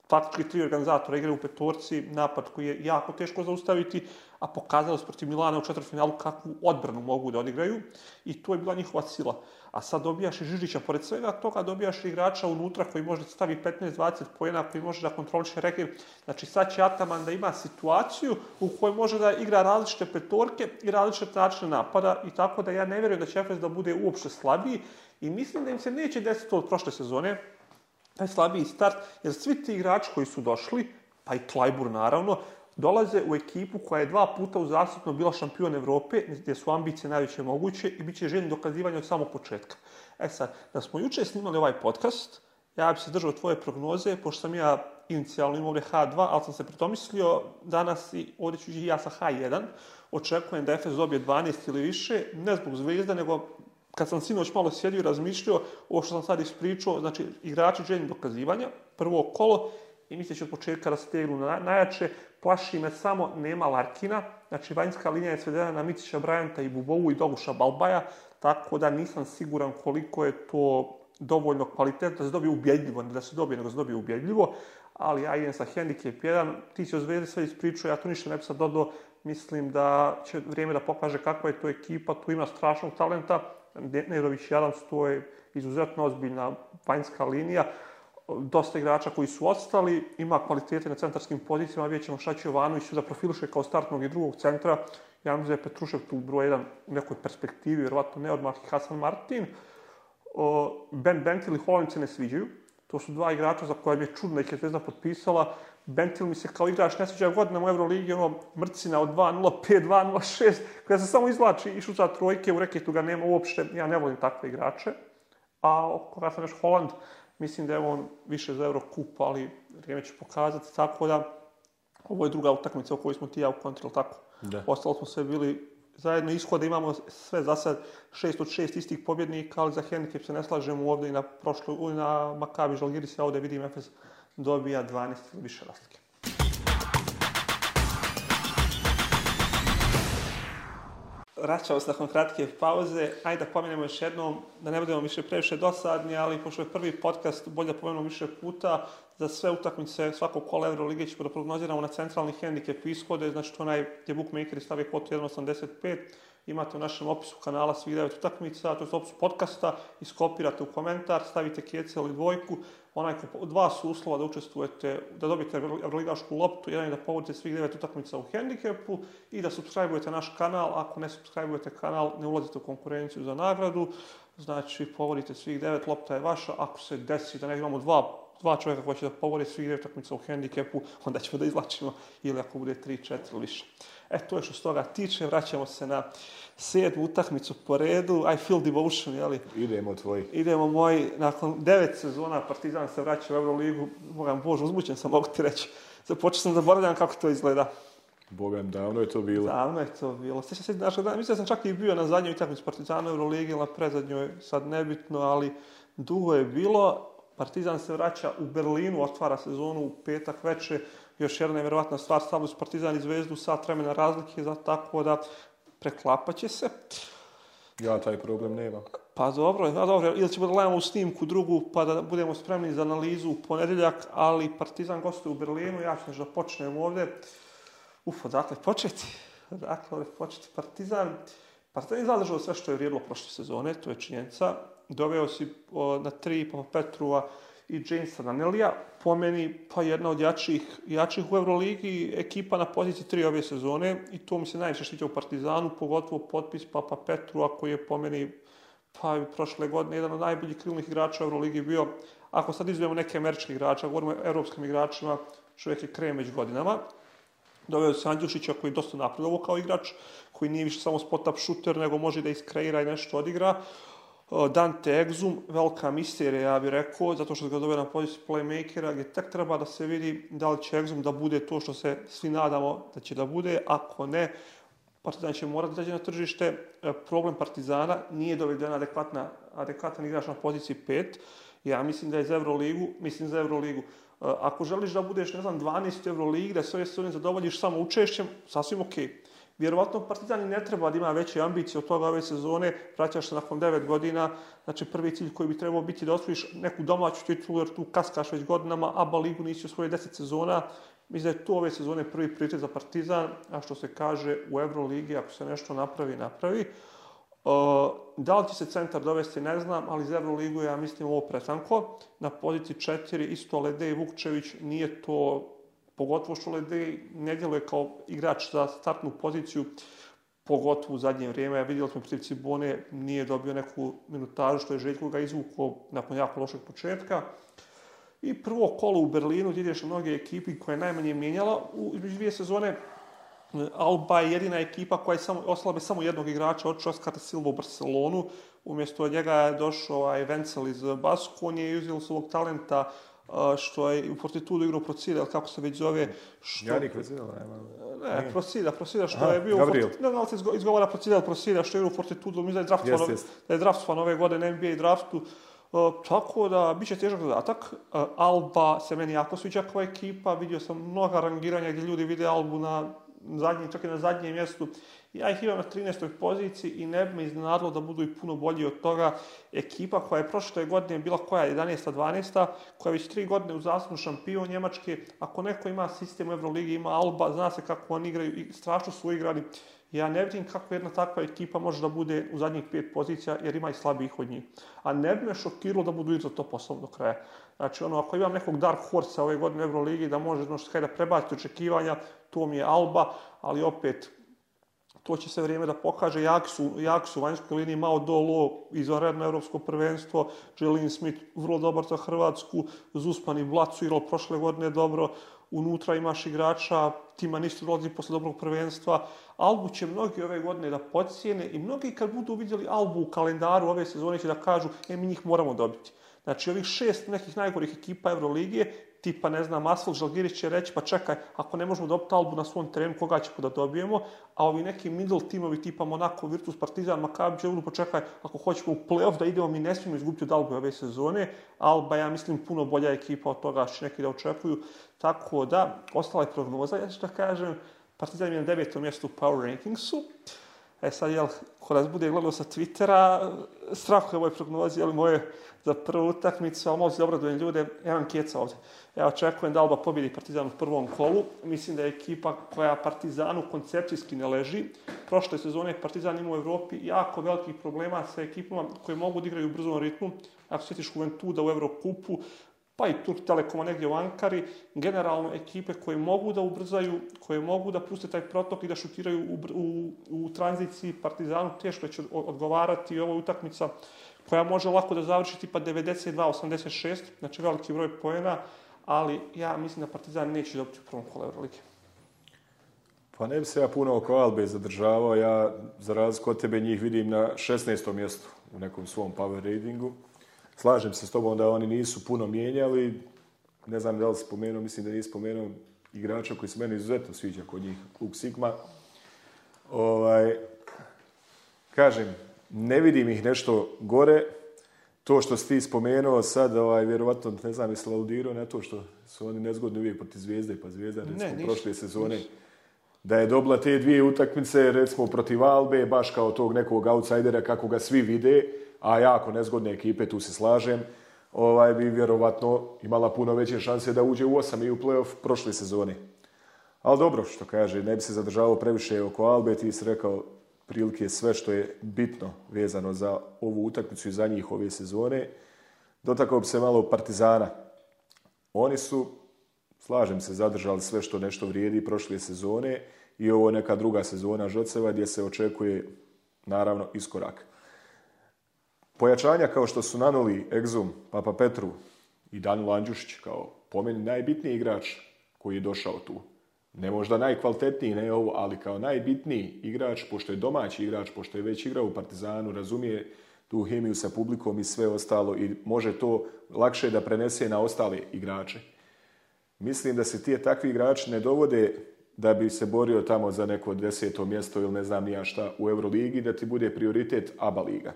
A: Taktički tri organizatora igre u petorci, napad koji je jako teško zaustaviti, a pokazalo se protiv Milana u četvrtfinalu kakvu odbranu mogu da odigraju i to je bila njihova sila. A sad dobijaš i Žižića, pored svega toga dobijaš i igrača unutra koji može da stavi 15-20 pojena, koji može da kontroliše reket. Znači sad će Ataman da ima situaciju u kojoj može da igra različite petorke i različite načine napada i tako da ja ne vjerujem da će Efes da bude uopšte slabiji i mislim da im se neće desiti to od prošle sezone, taj slabiji start, jer svi ti igrači koji su došli, pa i Klajbur naravno, dolaze u ekipu koja je dva puta zastupno bila šampion Evrope, gdje su ambicije najveće moguće i bit će željni dokazivanje od samog početka. E sad, da smo jučer snimali ovaj podcast, ja bi se držao tvoje prognoze, pošto sam ja inicijalno imao H2, ali sam se pretomislio danas i ovdje ću i ja sa H1. Očekujem da FS dobije 12 ili više, ne zbog Zvezda, nego kad sam sinoć malo sjedio i razmišljao, ovo što sam sad ispričao, znači igrači dokazivanja, prvo kolo, i mislim će od početka da stegnu na, najjače, plaši me samo, nema Larkina, znači vanjska linija je svedena na Mitića Brajanta i Bubovu i Doguša Balbaja, tako da nisam siguran koliko je to dovoljno kvalitetno da se dobije ubjedljivo, ne da se dobije, nego se dobije ubjedljivo, ali ja idem sa Handicap 1, ti si ozvijeli sve ispričao, ja tu ništa ne bi sad mislim da će vrijeme da pokaže kakva je to ekipa, tu ima strašnog talenta, Nerović Jarans, to je izuzetno ozbiljna vanjska linija. Dosta igrača koji su ostali, ima kvalitete na centarskim pozicijama, vidjet ćemo šta će Jovanović da profiluše kao startnog i drugog centra. Ja mislim je Petrušev tu broj jedan u nekoj perspektivi, vjerovatno ne odmah i Hasan Martin. Ben Bentil i Holland se ne sviđaju. To su dva igrača za koja mi je čudno da ih je potpisala Bentil mi se kao igrač nesviđa godinama u Euroligi, ono, mrcina od 2-0, 5-2-0-6, kada se samo izvlači i šuca trojke, u reketu ga nema uopšte, ja ne volim takve igrače. A kada sam još Holand, mislim da je on više za Eurokup, ali vrijeme će pokazati, tako da ovo je druga utakmica u kojoj smo ti ja u kontrol, tako? Da. Ostalo smo sve bili zajedno ishode, imamo sve za sad 6 od 6 istih pobjednika, ali za handicap se ne slažemo ovdje i na, prošlo, na Makabi Žalgiris, ovdje vidim Efes dobija 12 ili više razlike. Vraćamo se nakon kratke pauze. Ajde da pomenemo još jednom, da ne budemo više previše dosadni, ali pošto je prvi podcast, bolje da pomenemo više puta, za sve utakmice svakog kola Eurolige ćemo da prognoziramo na centralni hendikep ishode, znači to onaj gdje bookmakeri stavi kvotu 1.85, imate u našem opisu kanala svih devet utakmica, to je opisu podcasta, iskopirate u komentar, stavite kjece ili dvojku, onaj ko, dva su uslova da učestvujete, da dobijete evroligašku loptu, jedan je da povodite svih devet utakmica u Handicapu i da subscribeujete naš kanal, ako ne subscribeujete kanal ne ulazite u konkurenciju za nagradu, znači povodite svih devet, lopta je vaša, ako se desi da ne imamo dva dva čovjeka koja će da povore svi igre utakmicu u hendikepu, onda ćemo da izlačimo ili ako bude 3, 4 više. E, to je što s toga tiče, vraćamo se na sedmu utakmicu po redu, I feel devotion, jeli?
B: Idemo tvoji.
A: Idemo moji, nakon devet sezona Partizan se vraća u Euroligu, Bogam Bože, uzmućen sam, mogu ti reći. Započeo sam zaboravljam kako to izgleda.
B: Bogam, davno je to bilo.
A: Davno je to bilo. se, da, mislim da sam čak i bio na zadnjoj utakmici Partizana u Euroligi, na predzadnjoj, sad nebitno, ali dugo je bilo Partizan se vraća u Berlinu, otvara sezonu u petak veče još jedna nevjerovatna stvar, stavili Partizan i Zvezdu, sat vremena razlike, za tako da preklapaće se.
B: Ja taj problem nemam.
A: Pa dobro, ja dobro, ili ćemo da gledamo u snimku drugu, pa da budemo spremni za analizu u ponedjeljak, ali Partizan gostuje u Berlinu, ja ću da počnem ovdje. Uf, odakle početi? Odakle početi Partizan? Partizan je zadržao sve što je vrijedilo prošle sezone, to je činjenica doveo si na tri po Petruva i Jamesa Danelija, po meni pa jedna od jačih, jačih u Euroligi, ekipa na poziciji tri ove sezone i to mi se najviše štiće u Partizanu, pogotovo potpis Papa Petrua koji je po meni pa prošle godine jedan od najboljih krilnih igrača u Euroligi bio. Ako sad izvijemo neke američke igrače, govorimo o europskim igračima, čovjek je krem već godinama. Doveo se Andjušića koji je dosta napredovao kao igrač, koji nije više samo spot-up šuter, nego može da iskreira i nešto odigra. Dante Exum, velika misterija, ja bih rekao, zato što ga zove na poziciju playmakera, gdje tek treba da se vidi da li će Exum da bude to što se svi nadamo da će da bude, ako ne, Partizan će morati izaći na tržište. E, problem Partizana nije dovedena adekvatna, adekvatan igraš na poziciji 5. Ja mislim da je za Euroligu, mislim za Euroligu. E, ako želiš da budeš, ne znam, 12 Euroligi, da sve sve zadovoljiš samo učešćem, sasvim okej. Vjerovatno Partizan i ne treba da ima veće ambicije od toga ove sezone, vraćaš se nakon devet godina, znači prvi cilj koji bi trebao biti da osvojiš neku domaću titulu jer tu kaskaš već godinama, a ligu nisi osvojio deset sezona, Mislim da je tu ove sezone prvi prioritet za Partizan, a što se kaže u Euroligi, ako se nešto napravi, napravi. E, da li će se centar dovesti, ne znam, ali za Euroligu ja mislim ovo pretanko. Na poziciji četiri isto Lede i Vukčević nije to pogotovo što Lede ne djeluje kao igrač za startnu poziciju, pogotovo u zadnje vrijeme. Vidjeli smo protiv Cibone, nije dobio neku minutažu što je Željko ga izvukao nakon jako lošeg početka. I prvo kolo u Berlinu gdje ideš mnoge ekipi koja je najmanje mijenjala u između dvije sezone. Alba je jedina ekipa koja je samo, ostala bez samo jednog igrača, od Oskar Silva u Barcelonu. Umjesto njega je došao ovaj Vencel iz Baskonje i uzeli su ovog talenta što je u Fortitudu igrao Procida, ili kako se već zove... Mm. Što...
B: nikad
A: Procida, nema. Ne, Procida, Procida što je bio...
B: Gabriel. Ne, li se
A: izgovara Procida, ili Procida što je igrao u Fortitudu, mislim da je yes, da je ove godine NBA draftu. E, tako da, bit će težak zadatak. E, Alba se meni jako sviđa kao ekipa, vidio sam mnoga rangiranja gdje ljudi vide Albu na zadnji, čak i na zadnjem mjestu ja ih imam na 13. poziciji i ne bi me iznenadilo da budu i puno bolji od toga ekipa koja je prošle godine bila koja 11. 12. koja je već tri godine u zasnu šampion Njemačke. Ako neko ima sistem u Euroligi, ima Alba, zna se kako oni igraju i strašno su igrali. Ja ne vidim kako jedna takva ekipa može da bude u zadnjih pet pozicija, jer ima i slabijih od njih. A ne bi me šokiralo da budu iza to poslovno do kraja. Znači, ono, ako imam nekog Dark Horsa ove godine u Euroligi, da može, da prebaciti očekivanja, to mi je Alba, ali opet, to će se vrijeme da pokaže. Jak su, vanjskoj liniji Mao Dolo, izvanredno europsko prvenstvo, Jelin Smith vrlo dobar za Hrvatsku, z i Vlacu prošle godine dobro, unutra imaš igrača, tima nisu dolazi posle dobrog prvenstva. Albu će mnogi ove godine da pocijene i mnogi kad budu vidjeli Albu u kalendaru ove sezone će da kažu, e mi njih moramo dobiti. Znači ovih šest nekih najgorih ekipa Euroligije tipa, ne znam, Asfalt Žalgiris će reći, pa čekaj, ako ne možemo dobiti Albu na svom terenu, koga ćemo da dobijemo? A ovi neki middle timovi tipa Monaco, Virtus, Partizan, makar će pa čekaj, ako hoćemo u playoff da idemo, mi ne smijemo izgubiti od Albu ove sezone. Alba, ja mislim, puno bolja ekipa od toga što neki da očekuju. Tako da, ostala je prognoza, ja ću da kažem, Partizan je na devetom mjestu u Power Rankingsu. E sad, jel, ko nas bude gledao sa Twittera, strah je ovoj prognozi, jel, moje za prvu utakmicu, ali možda obradujem ljude, jedan imam kjeca ovdje. Ja očekujem da Alba pobjedi Partizan u prvom kolu. Mislim da je ekipa koja Partizanu koncepcijski ne leži. Prošle sezone Partizan ima u Europi jako velikih problema sa ekipama koje mogu da igraju u brzom ritmu. Ako sjetiš da u Eurokupu, pa i Turk Telekoma negdje u Ankari, generalno ekipe koje mogu da ubrzaju, koje mogu da puste taj protok i da šutiraju u, u, tranziciji Partizanu, teško će odgovarati ovo utakmica koja može lako da završi tipa 92-86, znači veliki broj poena, ali ja mislim da Partizan neće dobiti u prvom kola Euroleague.
B: Pa ne bi se ja puno oko Albe zadržavao, ja za razliku od tebe njih vidim na 16. mjestu u nekom svom power ratingu slažem se s tobom da oni nisu puno mijenjali. Ne znam da li spomenuo, mislim da nije spomenuo igrača koji se meni izuzetno sviđa kod njih, Klub Sigma. Ovaj, kažem, ne vidim ih nešto gore. To što si ti spomenuo sad, ovaj, vjerovatno, ne znam, jesi laudirao na to što su oni nezgodni uvijek protiv zvijezde, pa zvijezda, recimo, ne, prošle sezone. Da je dobila te dvije utakmice, recimo, protiv Albe, baš kao tog nekog outsidera kako ga svi vide, a jako nezgodne ekipe, tu se slažem, ovaj, bi vjerovatno imala puno veće šanse da uđe u osam i u playoff prošle sezone. Ali dobro, što kaže, ne bi se zadržavao previše oko Albe, ti si rekao prilike sve što je bitno vezano za ovu utakmicu i za njih ove sezone. Dotakao bi se malo Partizana. Oni su, slažem se, zadržali sve što nešto vrijedi prošle sezone i ovo neka druga sezona Žoceva gdje se očekuje, naravno, iskorak. Pojačanja kao što su nanuli Egzum, Papa Petru i Danu Landjušić kao po meni najbitniji igrač koji je došao tu. Ne možda najkvalitetniji, ne ovo, ali kao najbitniji igrač, pošto je domaći igrač, pošto je već igrao u Partizanu, razumije tu hemiju sa publikom i sve ostalo i može to lakše da prenese na ostale igrače. Mislim da se ti takvi igrači ne dovode da bi se borio tamo za neko deseto mjesto ili ne znam nija šta u Euroligi, da ti bude prioritet ABA liga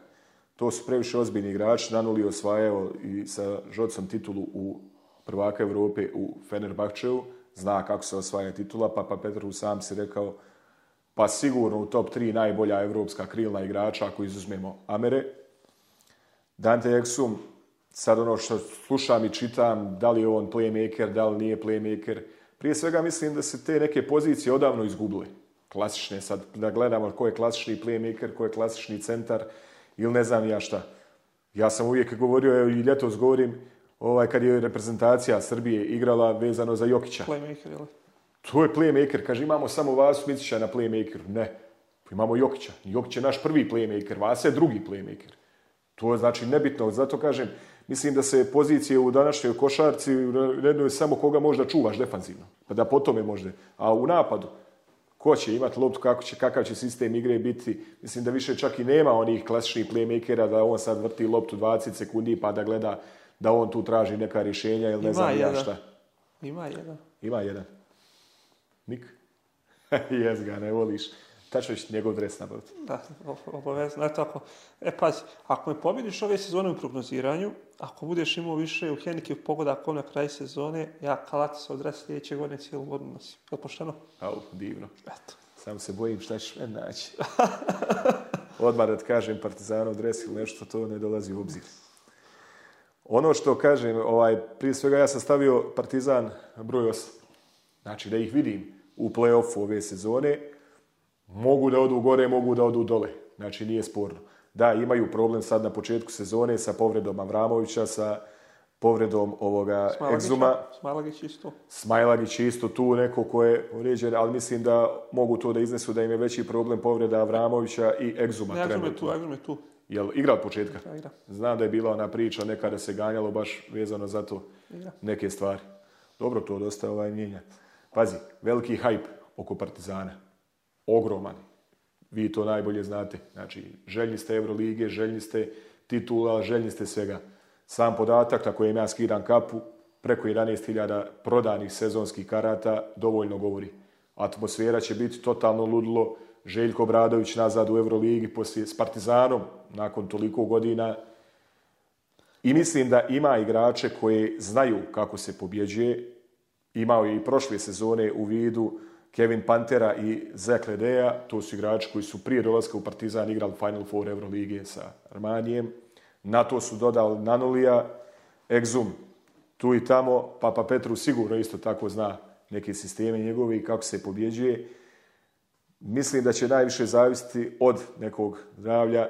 B: to su previše ozbiljni igrači. je osvajao i sa Žocom titulu u prvaka Europe u Fenerbahčevu. Zna kako se osvaja titula, pa, pa Petru sam si rekao pa sigurno u top 3 najbolja evropska krilna igrača ako izuzmemo Amere. Dante Exum, sad ono što slušam i čitam, da li je on playmaker, da li nije playmaker, prije svega mislim da se te neke pozicije odavno izgubile. Klasične, sad da gledamo ko je klasični playmaker, ko je klasični centar, ili ne znam ja šta. Ja sam uvijek govorio, evo i ljetos govorim, ovaj, kad je reprezentacija Srbije igrala vezano za Jokića.
A: Playmaker, ili?
B: To je playmaker. Kaže, imamo samo vas Micića na playmakeru. Ne. Imamo Jokića. Jokić je naš prvi playmaker, vas je drugi playmaker. To je znači nebitno. Zato kažem, mislim da se pozicije u današnjoj košarci redno je samo koga možda čuvaš defanzivno. Pa da po tome možda. A u napadu, ko će imati loptu, kako će, kakav će sistem igre biti. Mislim da više čak i nema onih klasičnih playmakera da on sad vrti loptu 20 sekundi pa da gleda da on tu traži neka rješenja ili ne znam ja šta. Ima
A: jedan.
B: Ima jedan. Nik? Jes ga, ne voliš. Šta ćeš njegov dres nabaviti?
A: Da, obavezno. ako, e, pazi, ako me pobjediš ove sezone u prognoziranju, ako budeš imao više u pogoda pogodakom na kraj sezone, ja kalat se odres sljedeće godine cijelu godinu nosim. Je pošteno?
B: divno. Eto. Samo se bojim šta ćeš me naći. Odmah da kažem partizanov dres ili nešto, to ne dolazi u obzir. Ono što kažem, ovaj, prije svega ja sam stavio Partizan broj 8. Znači da ih vidim u play-offu ove sezone, Mogu da odu gore, mogu da odu dole. Znači, nije sporno. Da, imaju problem sad na početku sezone sa povredom Avramovića, sa povredom ovoga egzuma.
A: Smajlagić isto.
B: Smajlagić isto tu neko ko je uređen, ali mislim da mogu to da iznesu da im je veći problem povreda Avramovića i egzuma.
A: Ne, egzum je tu, egzum je tu.
B: Jel igra od početka? Da, igra. Znam da je bila ona priča nekada se ganjalo baš vezano za to neke stvari. Dobro, to dosta ovaj mijenja. Pazi, veliki hajp oko Partizana ogroman. Vi to najbolje znate. Znači, željni ste Euroligije, željni ste titula, željni ste svega. Sam podatak na kojem ja skidam kapu, preko 11.000 prodanih sezonskih karata dovoljno govori. Atmosfera će biti totalno ludilo. Željko Bradović nazad u Euroligi poslije s Partizanom nakon toliko godina. I mislim da ima igrače koji znaju kako se pobjeđuje. Imao je i prošle sezone u vidu Kevin Pantera i Zach Ledeja, to su igrači koji su prije dolaska u Partizan igrali Final Four Euroligije sa Armanijem. Na to su dodali Nanulija, Exum, tu i tamo. Papa Petru sigurno isto tako zna neke sisteme njegove i kako se pobjeđuje. Mislim da će najviše zavisiti od nekog zdravlja,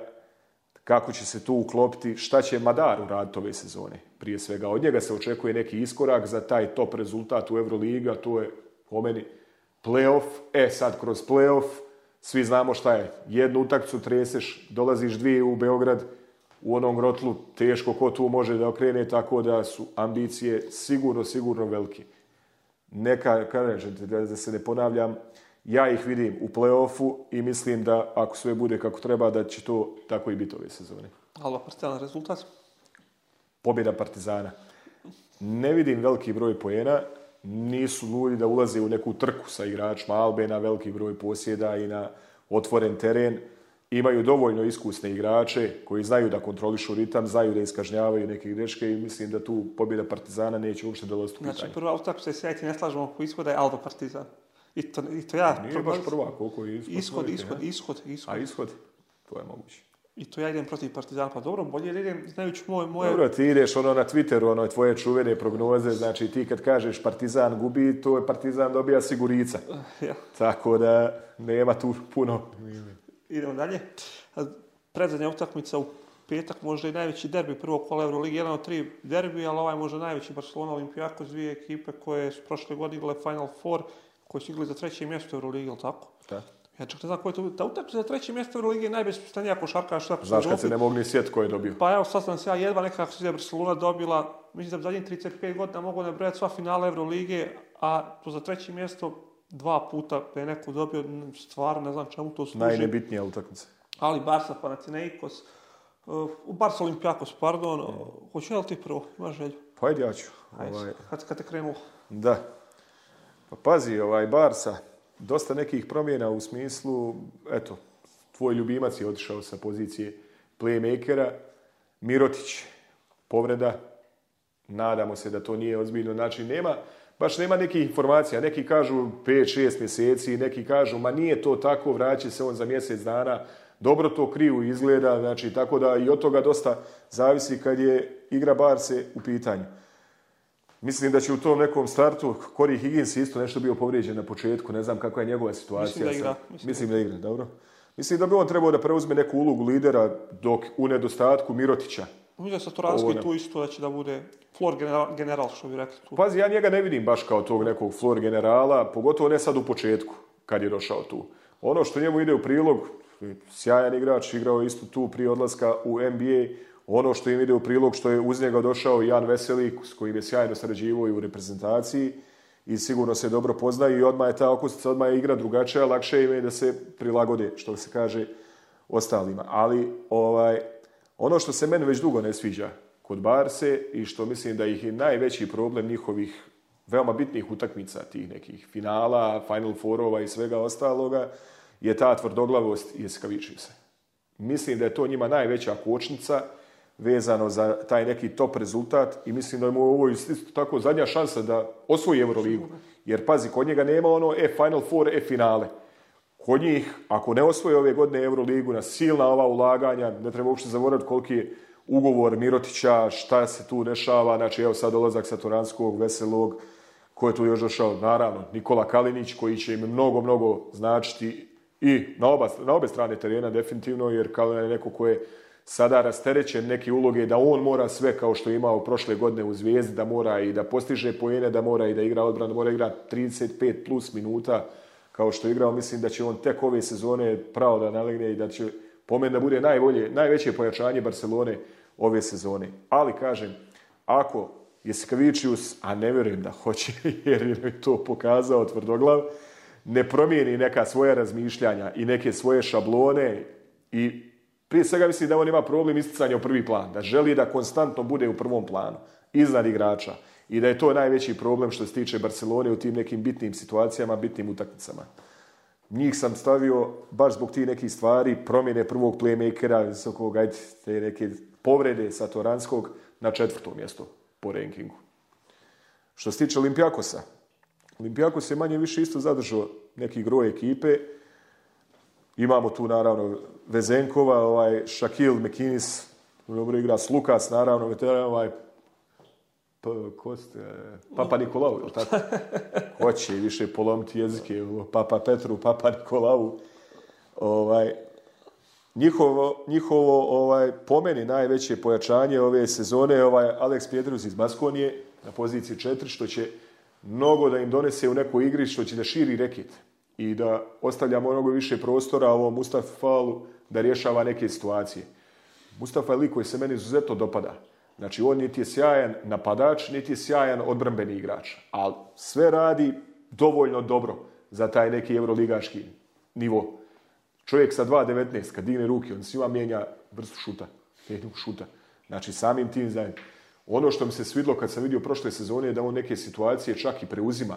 B: kako će se tu uklopiti, šta će Madar uraditi ove sezone. Prije svega od njega se očekuje neki iskorak za taj top rezultat u Euroligi, a to je po meni playoff, e sad kroz playoff svi znamo šta je. Jednu utakcu treseš, dolaziš dvije u Beograd, u onom grotlu teško ko tu može da okrene, tako da su ambicije sigurno, sigurno velike. Neka, kažete, da se ne ponavljam, ja ih vidim u play i mislim da ako sve bude kako treba, da će to tako i biti ove sezone.
A: Alba Partizana rezultat?
B: Pobjeda Partizana. Ne vidim veliki broj pojena, nisu ljudi da ulaze u neku trku sa igračima Albe na veliki broj posjeda i na otvoren teren. Imaju dovoljno iskusne igrače koji znaju da kontrolišu ritam, znaju da iskažnjavaju neke greške i mislim da tu pobjeda Partizana neće uopšte dolaziti u Znači
A: prva utakmica se sjeti, ne slažemo oko ishoda je Aldo Partizan. I to, ja... Pa nije
B: baš prva koliko je
A: ishod. Ishod, ishod, ishod, ishod.
B: A ishod? To je moguće
A: i to ja idem protiv Partizana, pa dobro, bolje da idem, znajući moje... Dobro,
B: ti ideš ono na Twitteru, ono tvoje čuvene prognoze, znači ti kad kažeš Partizan gubi, to je Partizan dobija sigurica. Eh, ja. Tako da nema tu puno...
A: Idemo dalje. Predzadnja utakmica u petak, možda i najveći derbi prvo kola Euroligi, jedan od tri derbi, ali ovaj možda najveći Barcelona Olimpijakos, dvije ekipe koje su prošle godine igrale Final Four, koji su igrali za treće mjesto u Euroligi, ili tako? Ja čak ne znam je to... Ta utakmica za treće mjesto Ligi je najbespustanija košarka
B: šta Znaš kad se ne mogu ni sjet koji je dobio.
A: Pa evo, sad sam se ja jedva nekako se Barcelona dobila, mislim da bi zadnjih 35 godina mogu nabrojati sva finala Lige, a to za treće mjesto dva puta je neko dobio stvar, ne znam čemu to služi.
B: Najnebitnija utakmica.
A: Ali Barca Panathinaikos, U uh, Barca Olimpijakos, pardon, mm. Uh, li ti prvo, imaš želju?
B: Pa ajde ja ću.
A: Ajde, ovaj... kad, kad te krenuo.
B: Da. Pa pazi, ovaj Barca, dosta nekih promjena u smislu, eto, tvoj ljubimac je otišao sa pozicije playmakera, Mirotić, povreda, nadamo se da to nije ozbiljno, znači nema, baš nema nekih informacija, neki kažu 5-6 mjeseci, neki kažu ma nije to tako, vraća se on za mjesec dana, dobro to kriju izgleda, znači tako da i od toga dosta zavisi kad je igra Barse u pitanju. Mislim da će u tom nekom startu Corey Higgins isto nešto bio povrijeđen na početku, ne znam kakva je njegova situacija.
A: Mislim da igra.
B: Mislim, da igra, dobro. Mislim da bi on trebao da preuzme neku ulogu lidera dok u nedostatku Mirotića. Mislim da
A: Satoranski tu isto da će da bude flor general, što bi rekli tu.
B: Pazi, ja njega ne vidim baš kao tog nekog flor generala, pogotovo ne sad u početku kad je došao tu. Ono što njemu ide u prilog, sjajan igrač, igrao je isto tu prije odlaska u NBA, ono što im ide u prilog što je uz njega došao Jan Veseli s kojim je sjajno sređivo i u reprezentaciji i sigurno se dobro poznaju i odmah je ta okusnica, odmah je igra drugačija, lakše im je da se prilagode, što se kaže, ostalima. Ali ovaj, ono što se meni već dugo ne sviđa kod Barse i što mislim da ih je najveći problem njihovih veoma bitnih utakmica, tih nekih finala, Final forova i svega ostaloga, je ta tvrdoglavost i se. Mislim da je to njima najveća kočnica vezano za taj neki top rezultat i mislim da je mu ovo isto tako zadnja šansa da osvoji Euroligu. Jer pazi, kod njega nema ono e Final Four, e finale. Kod njih, ako ne osvoje ove godine Euroligu na silna ova ulaganja, ne treba uopšte zaboraviti koliki je ugovor Mirotića, šta se tu dešava, znači evo sad dolazak saturanskog Veselog, ko je tu još došao, naravno, Nikola Kalinić, koji će im mnogo, mnogo značiti i na, oba, na obe strane terena definitivno, jer Kalina je neko koje je sada rasterećen neke uloge da on mora sve kao što je imao prošle godine u Zvijezdi, da mora i da postiže pojene, da mora i da igra odbran, da mora igrati 35 plus minuta kao što je igrao. Mislim da će on tek ove sezone pravo da nalegne i da će po meni da bude najbolje, najveće pojačanje Barcelone ove sezone. Ali kažem, ako je Skavičius, a ne vjerujem da hoće jer je to pokazao tvrdoglav, ne promijeni neka svoja razmišljanja i neke svoje šablone i prije svega mislim da on ima problem isticanja u prvi plan, da želi da konstantno bude u prvom planu, iznad igrača. I da je to najveći problem što se tiče Barcelone u tim nekim bitnim situacijama, bitnim utakmicama. Njih sam stavio baš zbog tih nekih stvari, promjene prvog playmakera, visokog, ajde, te neke povrede satoranskog na četvrto mjesto po rankingu. Što se tiče Olimpijakosa, Olimpijakos je manje više isto zadržao neki groj ekipe, Imamo tu naravno Vezenkova, ovaj Shaquille Mekinis dobro igra s naravno, veteran, ovaj P, kost, Papa Nikolavu, tako? Hoće više polomiti jezike, Papa Petru, Papa Nikolau. Ovaj, njihovo, njihovo ovaj, pomeni najveće pojačanje ove sezone je ovaj Alex Pjedrus iz Baskonije na poziciji četiri, što će mnogo da im donese u nekoj igri, što će da širi reket i da ostavlja mnogo više prostora ovom falu da rješava neke situacije. Mustafa je lik koji se meni izuzetno dopada. Znači, on niti je sjajan napadač, niti je sjajan odbrambeni igrač. Ali sve radi dovoljno dobro za taj neki euroligaški nivo. Čovjek sa 2.19, kad digne ruke, on svima mijenja vrstu šuta. šuta. Znači, samim tim, zajedno. ono što mi se svidlo kad sam vidio prošle sezone je da on neke situacije čak i preuzima.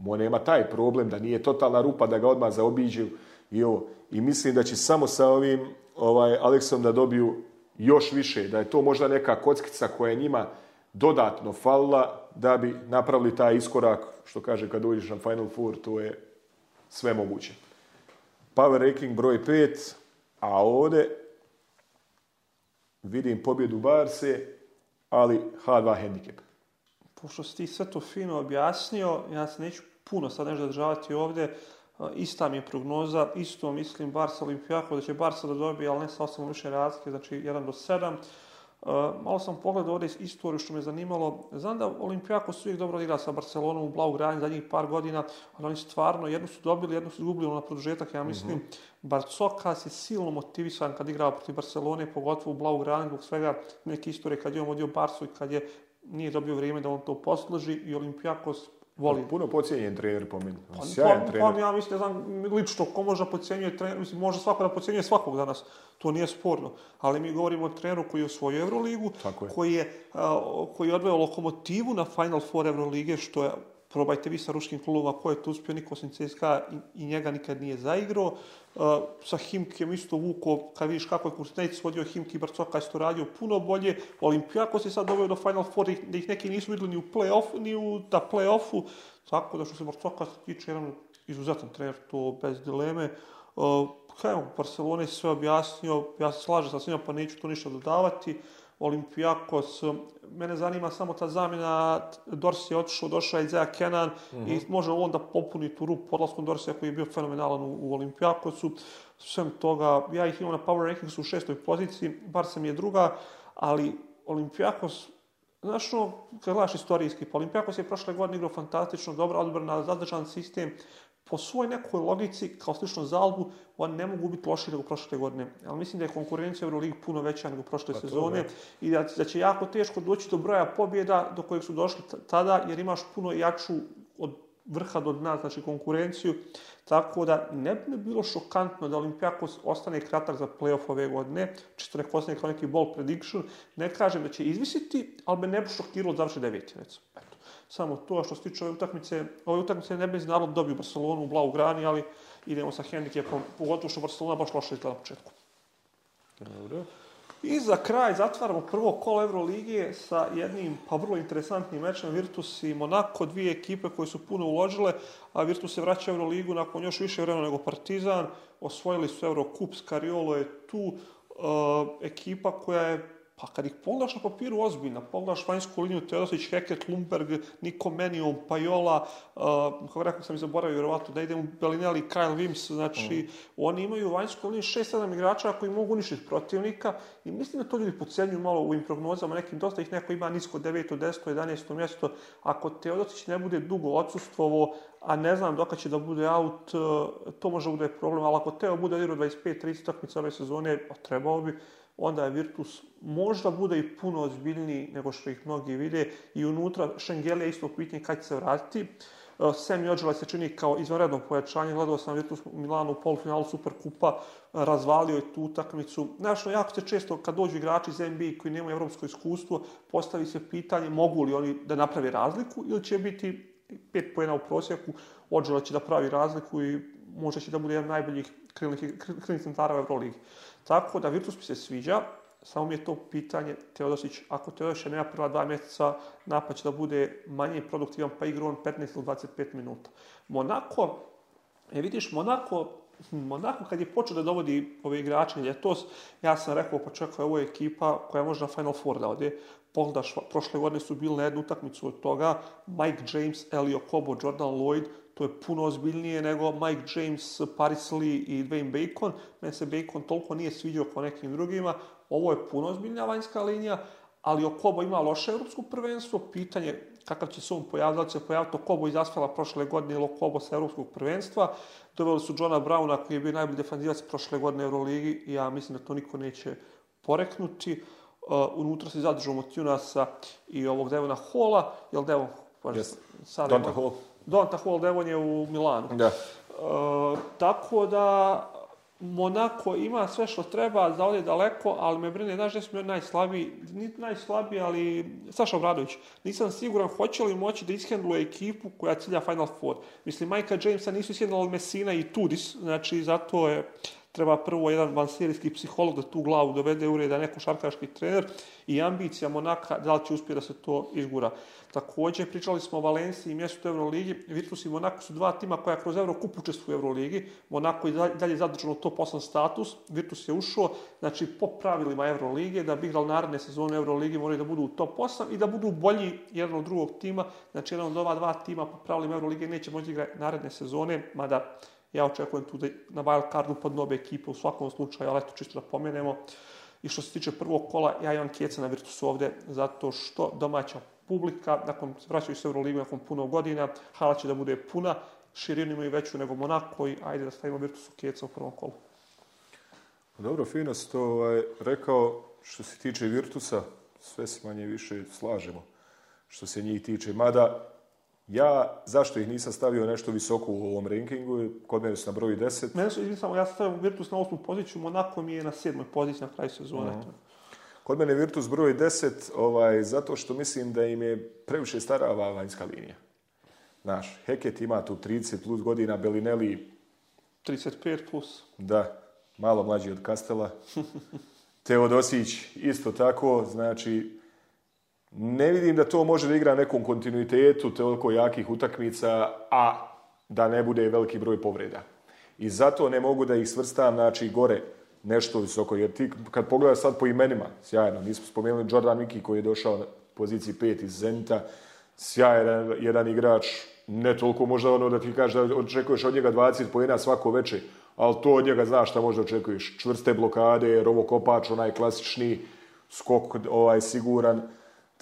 B: Moj nema taj problem da nije totalna rupa da ga odmah zaobiđu i ovo. I mislim da će samo sa ovim ovaj, Aleksom da dobiju još više, da je to možda neka kockica koja je njima dodatno falila da bi napravili taj iskorak, što kaže kad dođeš na Final Four, to je sve moguće. Power ranking broj 5, a ovdje vidim pobjedu Barse, ali H2 handicap
A: pošto si ti sve to fino objasnio, ja se neću puno sad nešto zadržavati ovdje, e, ista mi je prognoza, isto mislim Barca Olimpijako, da će Barca da dobije, ali ne sa osam više razlike, znači 1 do 7. E, malo sam pogledao ovdje istoriju što me zanimalo. Znam da su uvijek dobro igra sa Barcelonom u Blau Granji zadnjih par godina, ali oni stvarno jednu su dobili, jednu su izgubili na produžetak, ja mislim. mm Barcokas je silno motivisan kad igrao protiv Barcelone, pogotovo u Blau grani, zbog svega neke istorije kad je on vodio Barcu i kad je nije dobio vrijeme da on to posloži i Olimpijakos voli. Pa
B: puno pocijenjen trener po meni. Pa, Sjajan pa,
A: trener. Pa, ja mislim, ne znam, lično, ko možda pocijenjuje trener, mislim, može svako da pocijenjuje svakog danas. To nije sporno. Ali mi govorimo o treneru koji je osvojio Euroligu, koji je, koji odveo lokomotivu na Final Four Eurolige, što je probajte vi sa ruškim klubova ko je tu uspio, niko osim CSKA i, njega nikad nije zaigrao. E, sa Himkem isto vuko, kad vidiš kako je Kurstnec svodio Himki i Brcoka to radio puno bolje. Olimpijako se sad doveo do Final Four, da ih neki nisu vidjeli ni u play ni u da play-offu. Tako da što se Brcoka tiče, jedan izuzetan trener, to bez dileme. Uh, Barcelona je sve objasnio, ja se slažem sa svima, pa neću to ništa dodavati. Olimpijakos. Mene zanima samo ta zamjena, Dorsi je otišao, došao je Izaja Kenan i mhm. može on da popuni tu rupu odlaskom Dorsija koji je bio fenomenalan u, u Olimpijakosu. Svem toga, ja ih imam na Power Rankingsu u šestoj poziciji, bar sam je druga, ali Olimpijakos Znaš, no, kad gledaš istorijski, pa Olimpijakos je prošle godine igrao fantastično, dobra odbrana, zadržan sistem, po svoj nekoj logici, kao slično za Albu, on ne mogu biti loši nego prošle godine. Ali mislim da je konkurencija u Euroligi puno veća nego prošle pa sezone i da, da, će jako teško doći do broja pobjeda do kojeg su došli tada, jer imaš puno jaču od vrha do dna, znači konkurenciju. Tako da ne bi bilo šokantno da Olimpijakos ostane kratak za playoff ove godine, čisto nek ostane kao neki ball prediction. Ne kažem da će izvisiti, ali me ne bi šokiralo da završi devetinec samo to. A što se tiče ove utakmice, ove utakmice ne bi znalo dobio Barcelonu u Blau Grani, ali idemo sa hendikepom, pogotovo što Barcelona baš loše izgleda na početku. Dobro. I za kraj zatvaramo prvo kolo Euroligije sa jednim pa vrlo interesantnim mečem Virtus i Monaco, dvije ekipe koje su puno uložile, a Virtus se vraća u Euroligu nakon još više vremena nego Partizan, osvojili su Eurocup, Skariolo je tu, e, ekipa koja je pa kad ih pogledaš na papiru ozbiljno, pogledaš vanjsku liniju Teodosić, Heket, Lumberg, Niko Menion, Pajola, eh, kako rekao sam i zaboravio vjerovatno, da idem u Belinelli, Kyle Wims, znači mhm. oni imaju vanjsku liniju 6-7 igrača koji mogu uništiti protivnika i mislim da to ljudi pocenjuju malo u ovim prognozama, nekim dosta ih neko ima nisko 9, 10, 11 mjesto. Ako Teodosić ne bude dugo odsustvovo, a ne znam dokad će da bude out, eh, to može bude problem, ali ako Teo bude od 25-30 takmica ove sezone, pa trebao bi, onda Virtus možda bude i puno ozbiljniji nego što ih mnogi vide i unutra je isto pitanje kad će se vratiti. E, sam Jođela se čini kao izvanredno pojačanje, gledao sam Virtus Milanu u polufinalu Superkupa, razvalio je tu utakmicu. Znaš, ono, jako se često kad dođu igrači iz NBA koji nemaju evropsko iskustvo, postavi se pitanje mogu li oni da naprave razliku ili će biti pet pojena u prosjeku, Ođela će da pravi razliku i možda će da bude jedan najboljih krilnih centara u Euroligi. Tako da Virtus se sviđa, samo mi je to pitanje Teodosić, ako Teodosić nema prva dva mjeseca, napad će da bude manje produktivan, pa igra on 15 ili 25 minuta. Monako, e, vidiš, Monako, hm, Monako kad je počeo da dovodi ove igrače ljetos, ja sam rekao, pa čekaj, ovo ekipa koja može na Final Four da ode. Pogledaš, prošle godine su bili na jednu utakmicu od toga, Mike James, Elio Kobo, Jordan Lloyd, to je puno ozbiljnije nego Mike James, Paris Lee i Dwayne Bacon. Meni se Bacon toliko nije sviđao po nekim drugima. Ovo je puno ozbiljnija vanjska linija, ali Okobo ima loše europsko prvenstvo. Pitanje kakav će se on pojaviti, da će se pojaviti Okobo iz prošle godine ili Okobo sa europskog prvenstva. Doveli su Johna Brauna koji je bio najbolji defanzivac prošle godine u Euroligi i ja mislim da to niko neće poreknuti. Uh, unutra se zadržao i ovog Devona Hola, jel Devon Yes.
B: Sada
A: Donta Hall Devon je u Milanu. Da. E, tako da Monako ima sve što treba za ovdje daleko, ali me brine, znaš gdje smo najslabiji, niti najslabiji, ali Saša Obradović, nisam siguran hoće li moći da ishendluje ekipu koja cilja Final Four. Mislim, Majka Jamesa nisu od Messina i Tudis, znači zato je treba prvo jedan vanserijski psiholog da tu glavu dovede u reda neko šarkaški trener i ambicija Monaka da li će uspjeti da se to izgura. Također pričali smo o Valenciji i mjestu u Euroligi. Virtus i Monako su dva tima koja kroz Eurokup učestvuju u Euroligi. Monako je dalje zadržano to top status. Virtus je ušao znači, po pravilima Euroligije da bi igrali naredne sezone Euroligi moraju da budu u top 8 i da budu bolji jedan od drugog tima. Znači jedan od ova dva tima po pravilima Euroligije neće moći igrati naredne sezone, mada ja očekujem tu da na card upadnu obe ekipe u svakom slučaju, ali eto čisto da pomenemo. I što se tiče prvog kola, ja imam kjeca na Virtusu ovdje, zato što domaća publika, nakon vraćaju se u Euroligu nakon puno godina, hala će da bude puna, širinu imaju veću nego Monako i ajde da stavimo Virtusu kjeca u prvom kolu.
B: Pa dobro, fino ste ovaj, rekao što se tiče Virtusa, sve se manje više slažemo što se njih tiče. Mada ja, zašto ih nisam stavio nešto visoko u ovom rankingu, kod mene su na broju 10. Mene
A: su, samo, ja sam Virtus na osmu poziciju, Monaco mi je na sedmoj poziciji na kraju sezone. Mhm.
B: Kod mene Virtus broj 10, ovaj, zato što mislim da im je previše stara ova vanjska linija. Naš, Heket ima tu 30 plus godina, Bellinelli...
A: 35 plus.
B: Da, malo mlađi od Kastela. Teodosić isto tako, znači ne vidim da to može da igra nekom kontinuitetu toliko jakih utakmica, a da ne bude veliki broj povreda. I zato ne mogu da ih svrstam, znači, gore nešto visoko. Jer ti, kad pogledaš sad po imenima, sjajno, nismo spomenuli Jordan Miki koji je došao na poziciji 5 iz Zenita, sjajan jedan igrač, ne toliko možda ono da ti kažeš da očekuješ od njega 20 pojena svako veče, ali to od njega znaš šta možda očekuješ. Čvrste blokade, rovokopač, onaj klasični skok ovaj, siguran.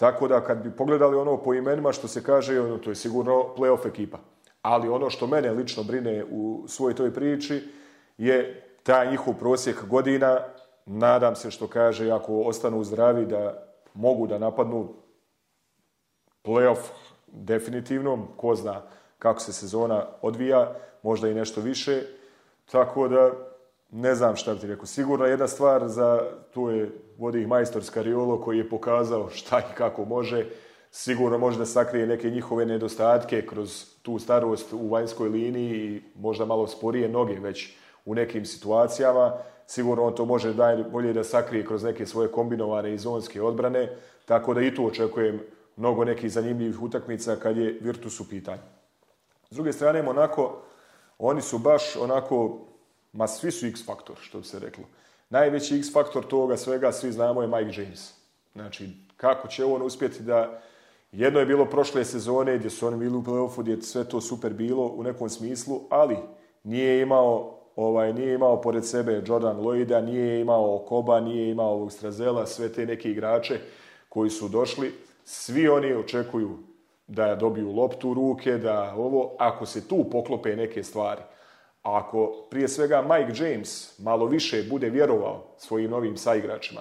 B: Tako da kad bi pogledali ono po imenima što se kaže, ono, to je sigurno playoff ekipa. Ali ono što mene lično brine u svoj toj priči je taj njihov prosjek godina. Nadam se što kaže, ako ostanu zdravi, da mogu da napadnu playoff definitivno. Ko zna kako se sezona odvija, možda i nešto više. Tako da ne znam šta bi ti rekao. Sigurno jedna stvar, za, tu je vodi ih majstor koji je pokazao šta i kako može. Sigurno da sakrije neke njihove nedostatke kroz tu starost u vanjskoj liniji i možda malo sporije noge već u nekim situacijama. Sigurno on to može bolje da sakrije kroz neke svoje kombinovane i zonske odbrane, tako da i tu očekujem mnogo nekih zanimljivih utakmica kad je Virtus u pitanju. S druge strane, onako, oni su baš onako Ma svi su X faktor, što bi se reklo. Najveći X faktor toga svega, svi znamo, je Mike James. Znači, kako će on uspjeti da... Jedno je bilo prošle sezone gdje su oni bili u playoffu, gdje je sve to super bilo u nekom smislu, ali nije imao ovaj nije imao pored sebe Jordan Lloyda, nije imao Koba, nije imao ovog Strazela, sve te neke igrače koji su došli. Svi oni očekuju da dobiju loptu u ruke, da ovo, ako se tu poklope neke stvari, ako prije svega Mike James malo više bude vjerovao svojim novim saigračima,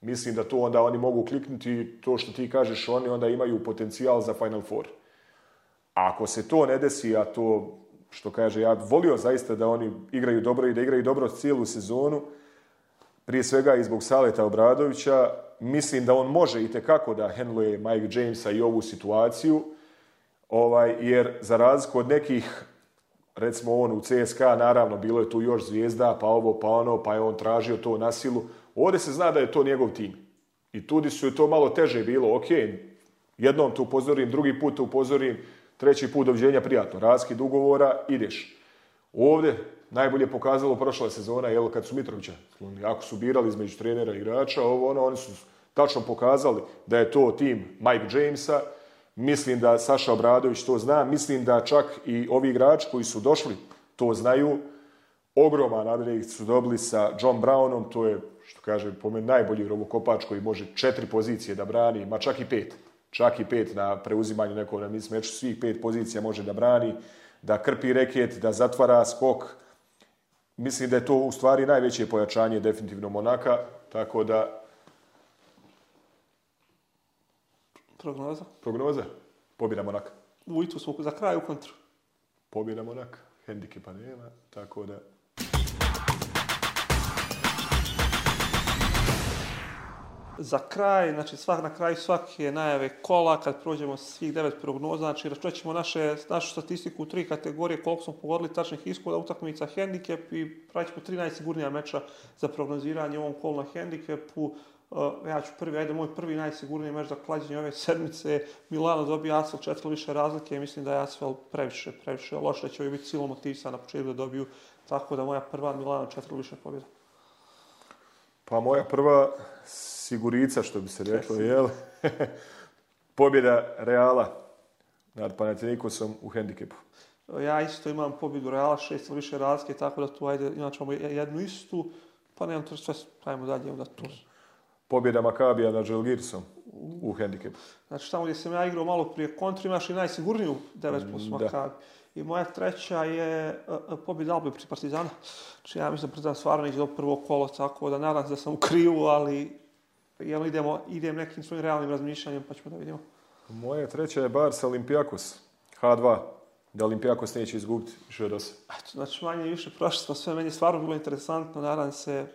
B: mislim da to onda oni mogu kliknuti to što ti kažeš, oni onda imaju potencijal za Final Four. Ako se to ne desi, a to što kaže, ja volio zaista da oni igraju dobro i da igraju dobro cijelu sezonu, prije svega i zbog Saleta Obradovića, mislim da on može i tekako da handluje Mike Jamesa i ovu situaciju, ovaj, jer za razliku od nekih recimo on u CSKA, naravno, bilo je tu još zvijezda, pa ovo, pa ono, pa je on tražio to na silu. Ovdje se zna da je to njegov tim. I tudi su je to malo teže bilo, ok, jednom te upozorim, drugi put te upozorim, treći put doviđenja prijatno, raskid ugovora, ideš. Ovdje najbolje pokazalo prošla sezona, jel, kad su Mitrovića, ako su birali između trenera i igrača, ovo, ono, oni su tačno pokazali da je to tim Mike Jamesa, Mislim da Saša Obradović to zna, mislim da čak i ovi igrači koji su došli to znaju. Ogroman nadredik su dobili sa John Brownom, to je, što kaže, po meni najbolji rovokopač koji može četiri pozicije da brani, ma čak i pet. Čak i pet na preuzimanju nekog, na meču svih pet pozicija može da brani, da krpi reket, da zatvara skok. Mislim da je to u stvari najveće pojačanje definitivno Monaka, tako da
A: Prognoza?
B: Prognoza. Pobjeda Monaka.
A: U smo za kraj u kontru.
B: Pobjeda Monaka. Hendikepa nema, tako da... Za kraj, znači svak, na kraju svake najave kola, kad prođemo svih devet prognoza, znači računat naše, našu statistiku u tri kategorije, koliko smo pogodili tačnih ishoda, utakmica, hendikep i pravit ćemo tri najsigurnija meča za prognoziranje u ovom kolu na hendikepu ja ću prvi, ajde, moj prvi najsigurniji meč za klađenje ove sedmice Milano dobio Asfel četiri više razlike i mislim da je Asfel previše, previše da će uvijek biti silom na početku da dobiju, tako da moja prva Milano četiri više pobjeda. Pa moja prva sigurica, što bi se reklo, je, pobjeda Reala nad Panathinaikosom u hendikepu. Ja isto imam pobjedu Reala, šest više razlike, tako da tu ajde, imat ćemo jednu istu, pa nemam to sve, ajmo dalje onda tu pobjeda Makabija nad Želgirsom u hendikepu. Znači tamo gdje sam ja igrao malo prije kontru imaš i najsigurniju 9 plus mm, Makabi. I moja treća je e, e, pobjeda Albe pri Partizana. Znači ja mislim da stvarno do prvog kola, tako da nadam se da sam u krivu, ali jel idemo, idem nekim svojim realnim razmišljanjem pa ćemo da vidimo. Moja treća je Barca Olimpijakos, H2 da Olimpijakos neće izgubiti Žeros. znači manje više prošli smo pa sve, meni je stvarno bilo interesantno, nadam se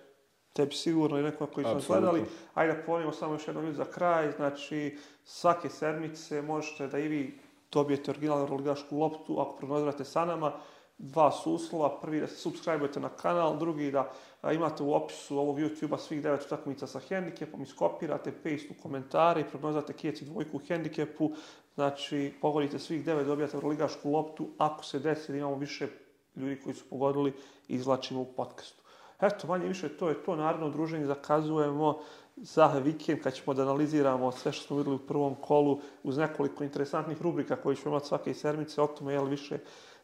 B: tebi sigurno i nekoga koji su gledali. Ajde, ponovimo samo još jednom za kraj. Znači, svake sedmice možete da i vi dobijete originalnu roligašku loptu ako prognozirate sa nama. Dva su uslova. Prvi da se subscribe na kanal, drugi da imate u opisu ovog YouTube-a svih devet utakmica sa hendikepom, iskopirate paste u komentari, i prognozirate kjeci dvojku u hendikepu. Znači, pogodite svih devet, dobijate roligašku loptu. Ako se desi da imamo više ljudi koji su pogodili, izlačimo u podcastu. Eto, manje više to je to. Naravno, druženje zakazujemo za vikend kad ćemo da analiziramo sve što smo vidjeli u prvom kolu uz nekoliko interesantnih rubrika koji ćemo imati svake service O tome, jel, više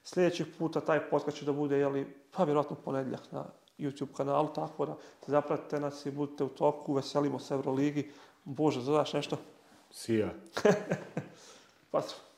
B: sljedećih puta taj podcast će da bude, jeli, pa vjerojatno ponedljak na YouTube kanalu, tako da zapratite nas i budite u toku, veselimo se Euroligi. Bože, zadaš nešto? Sija. Pa,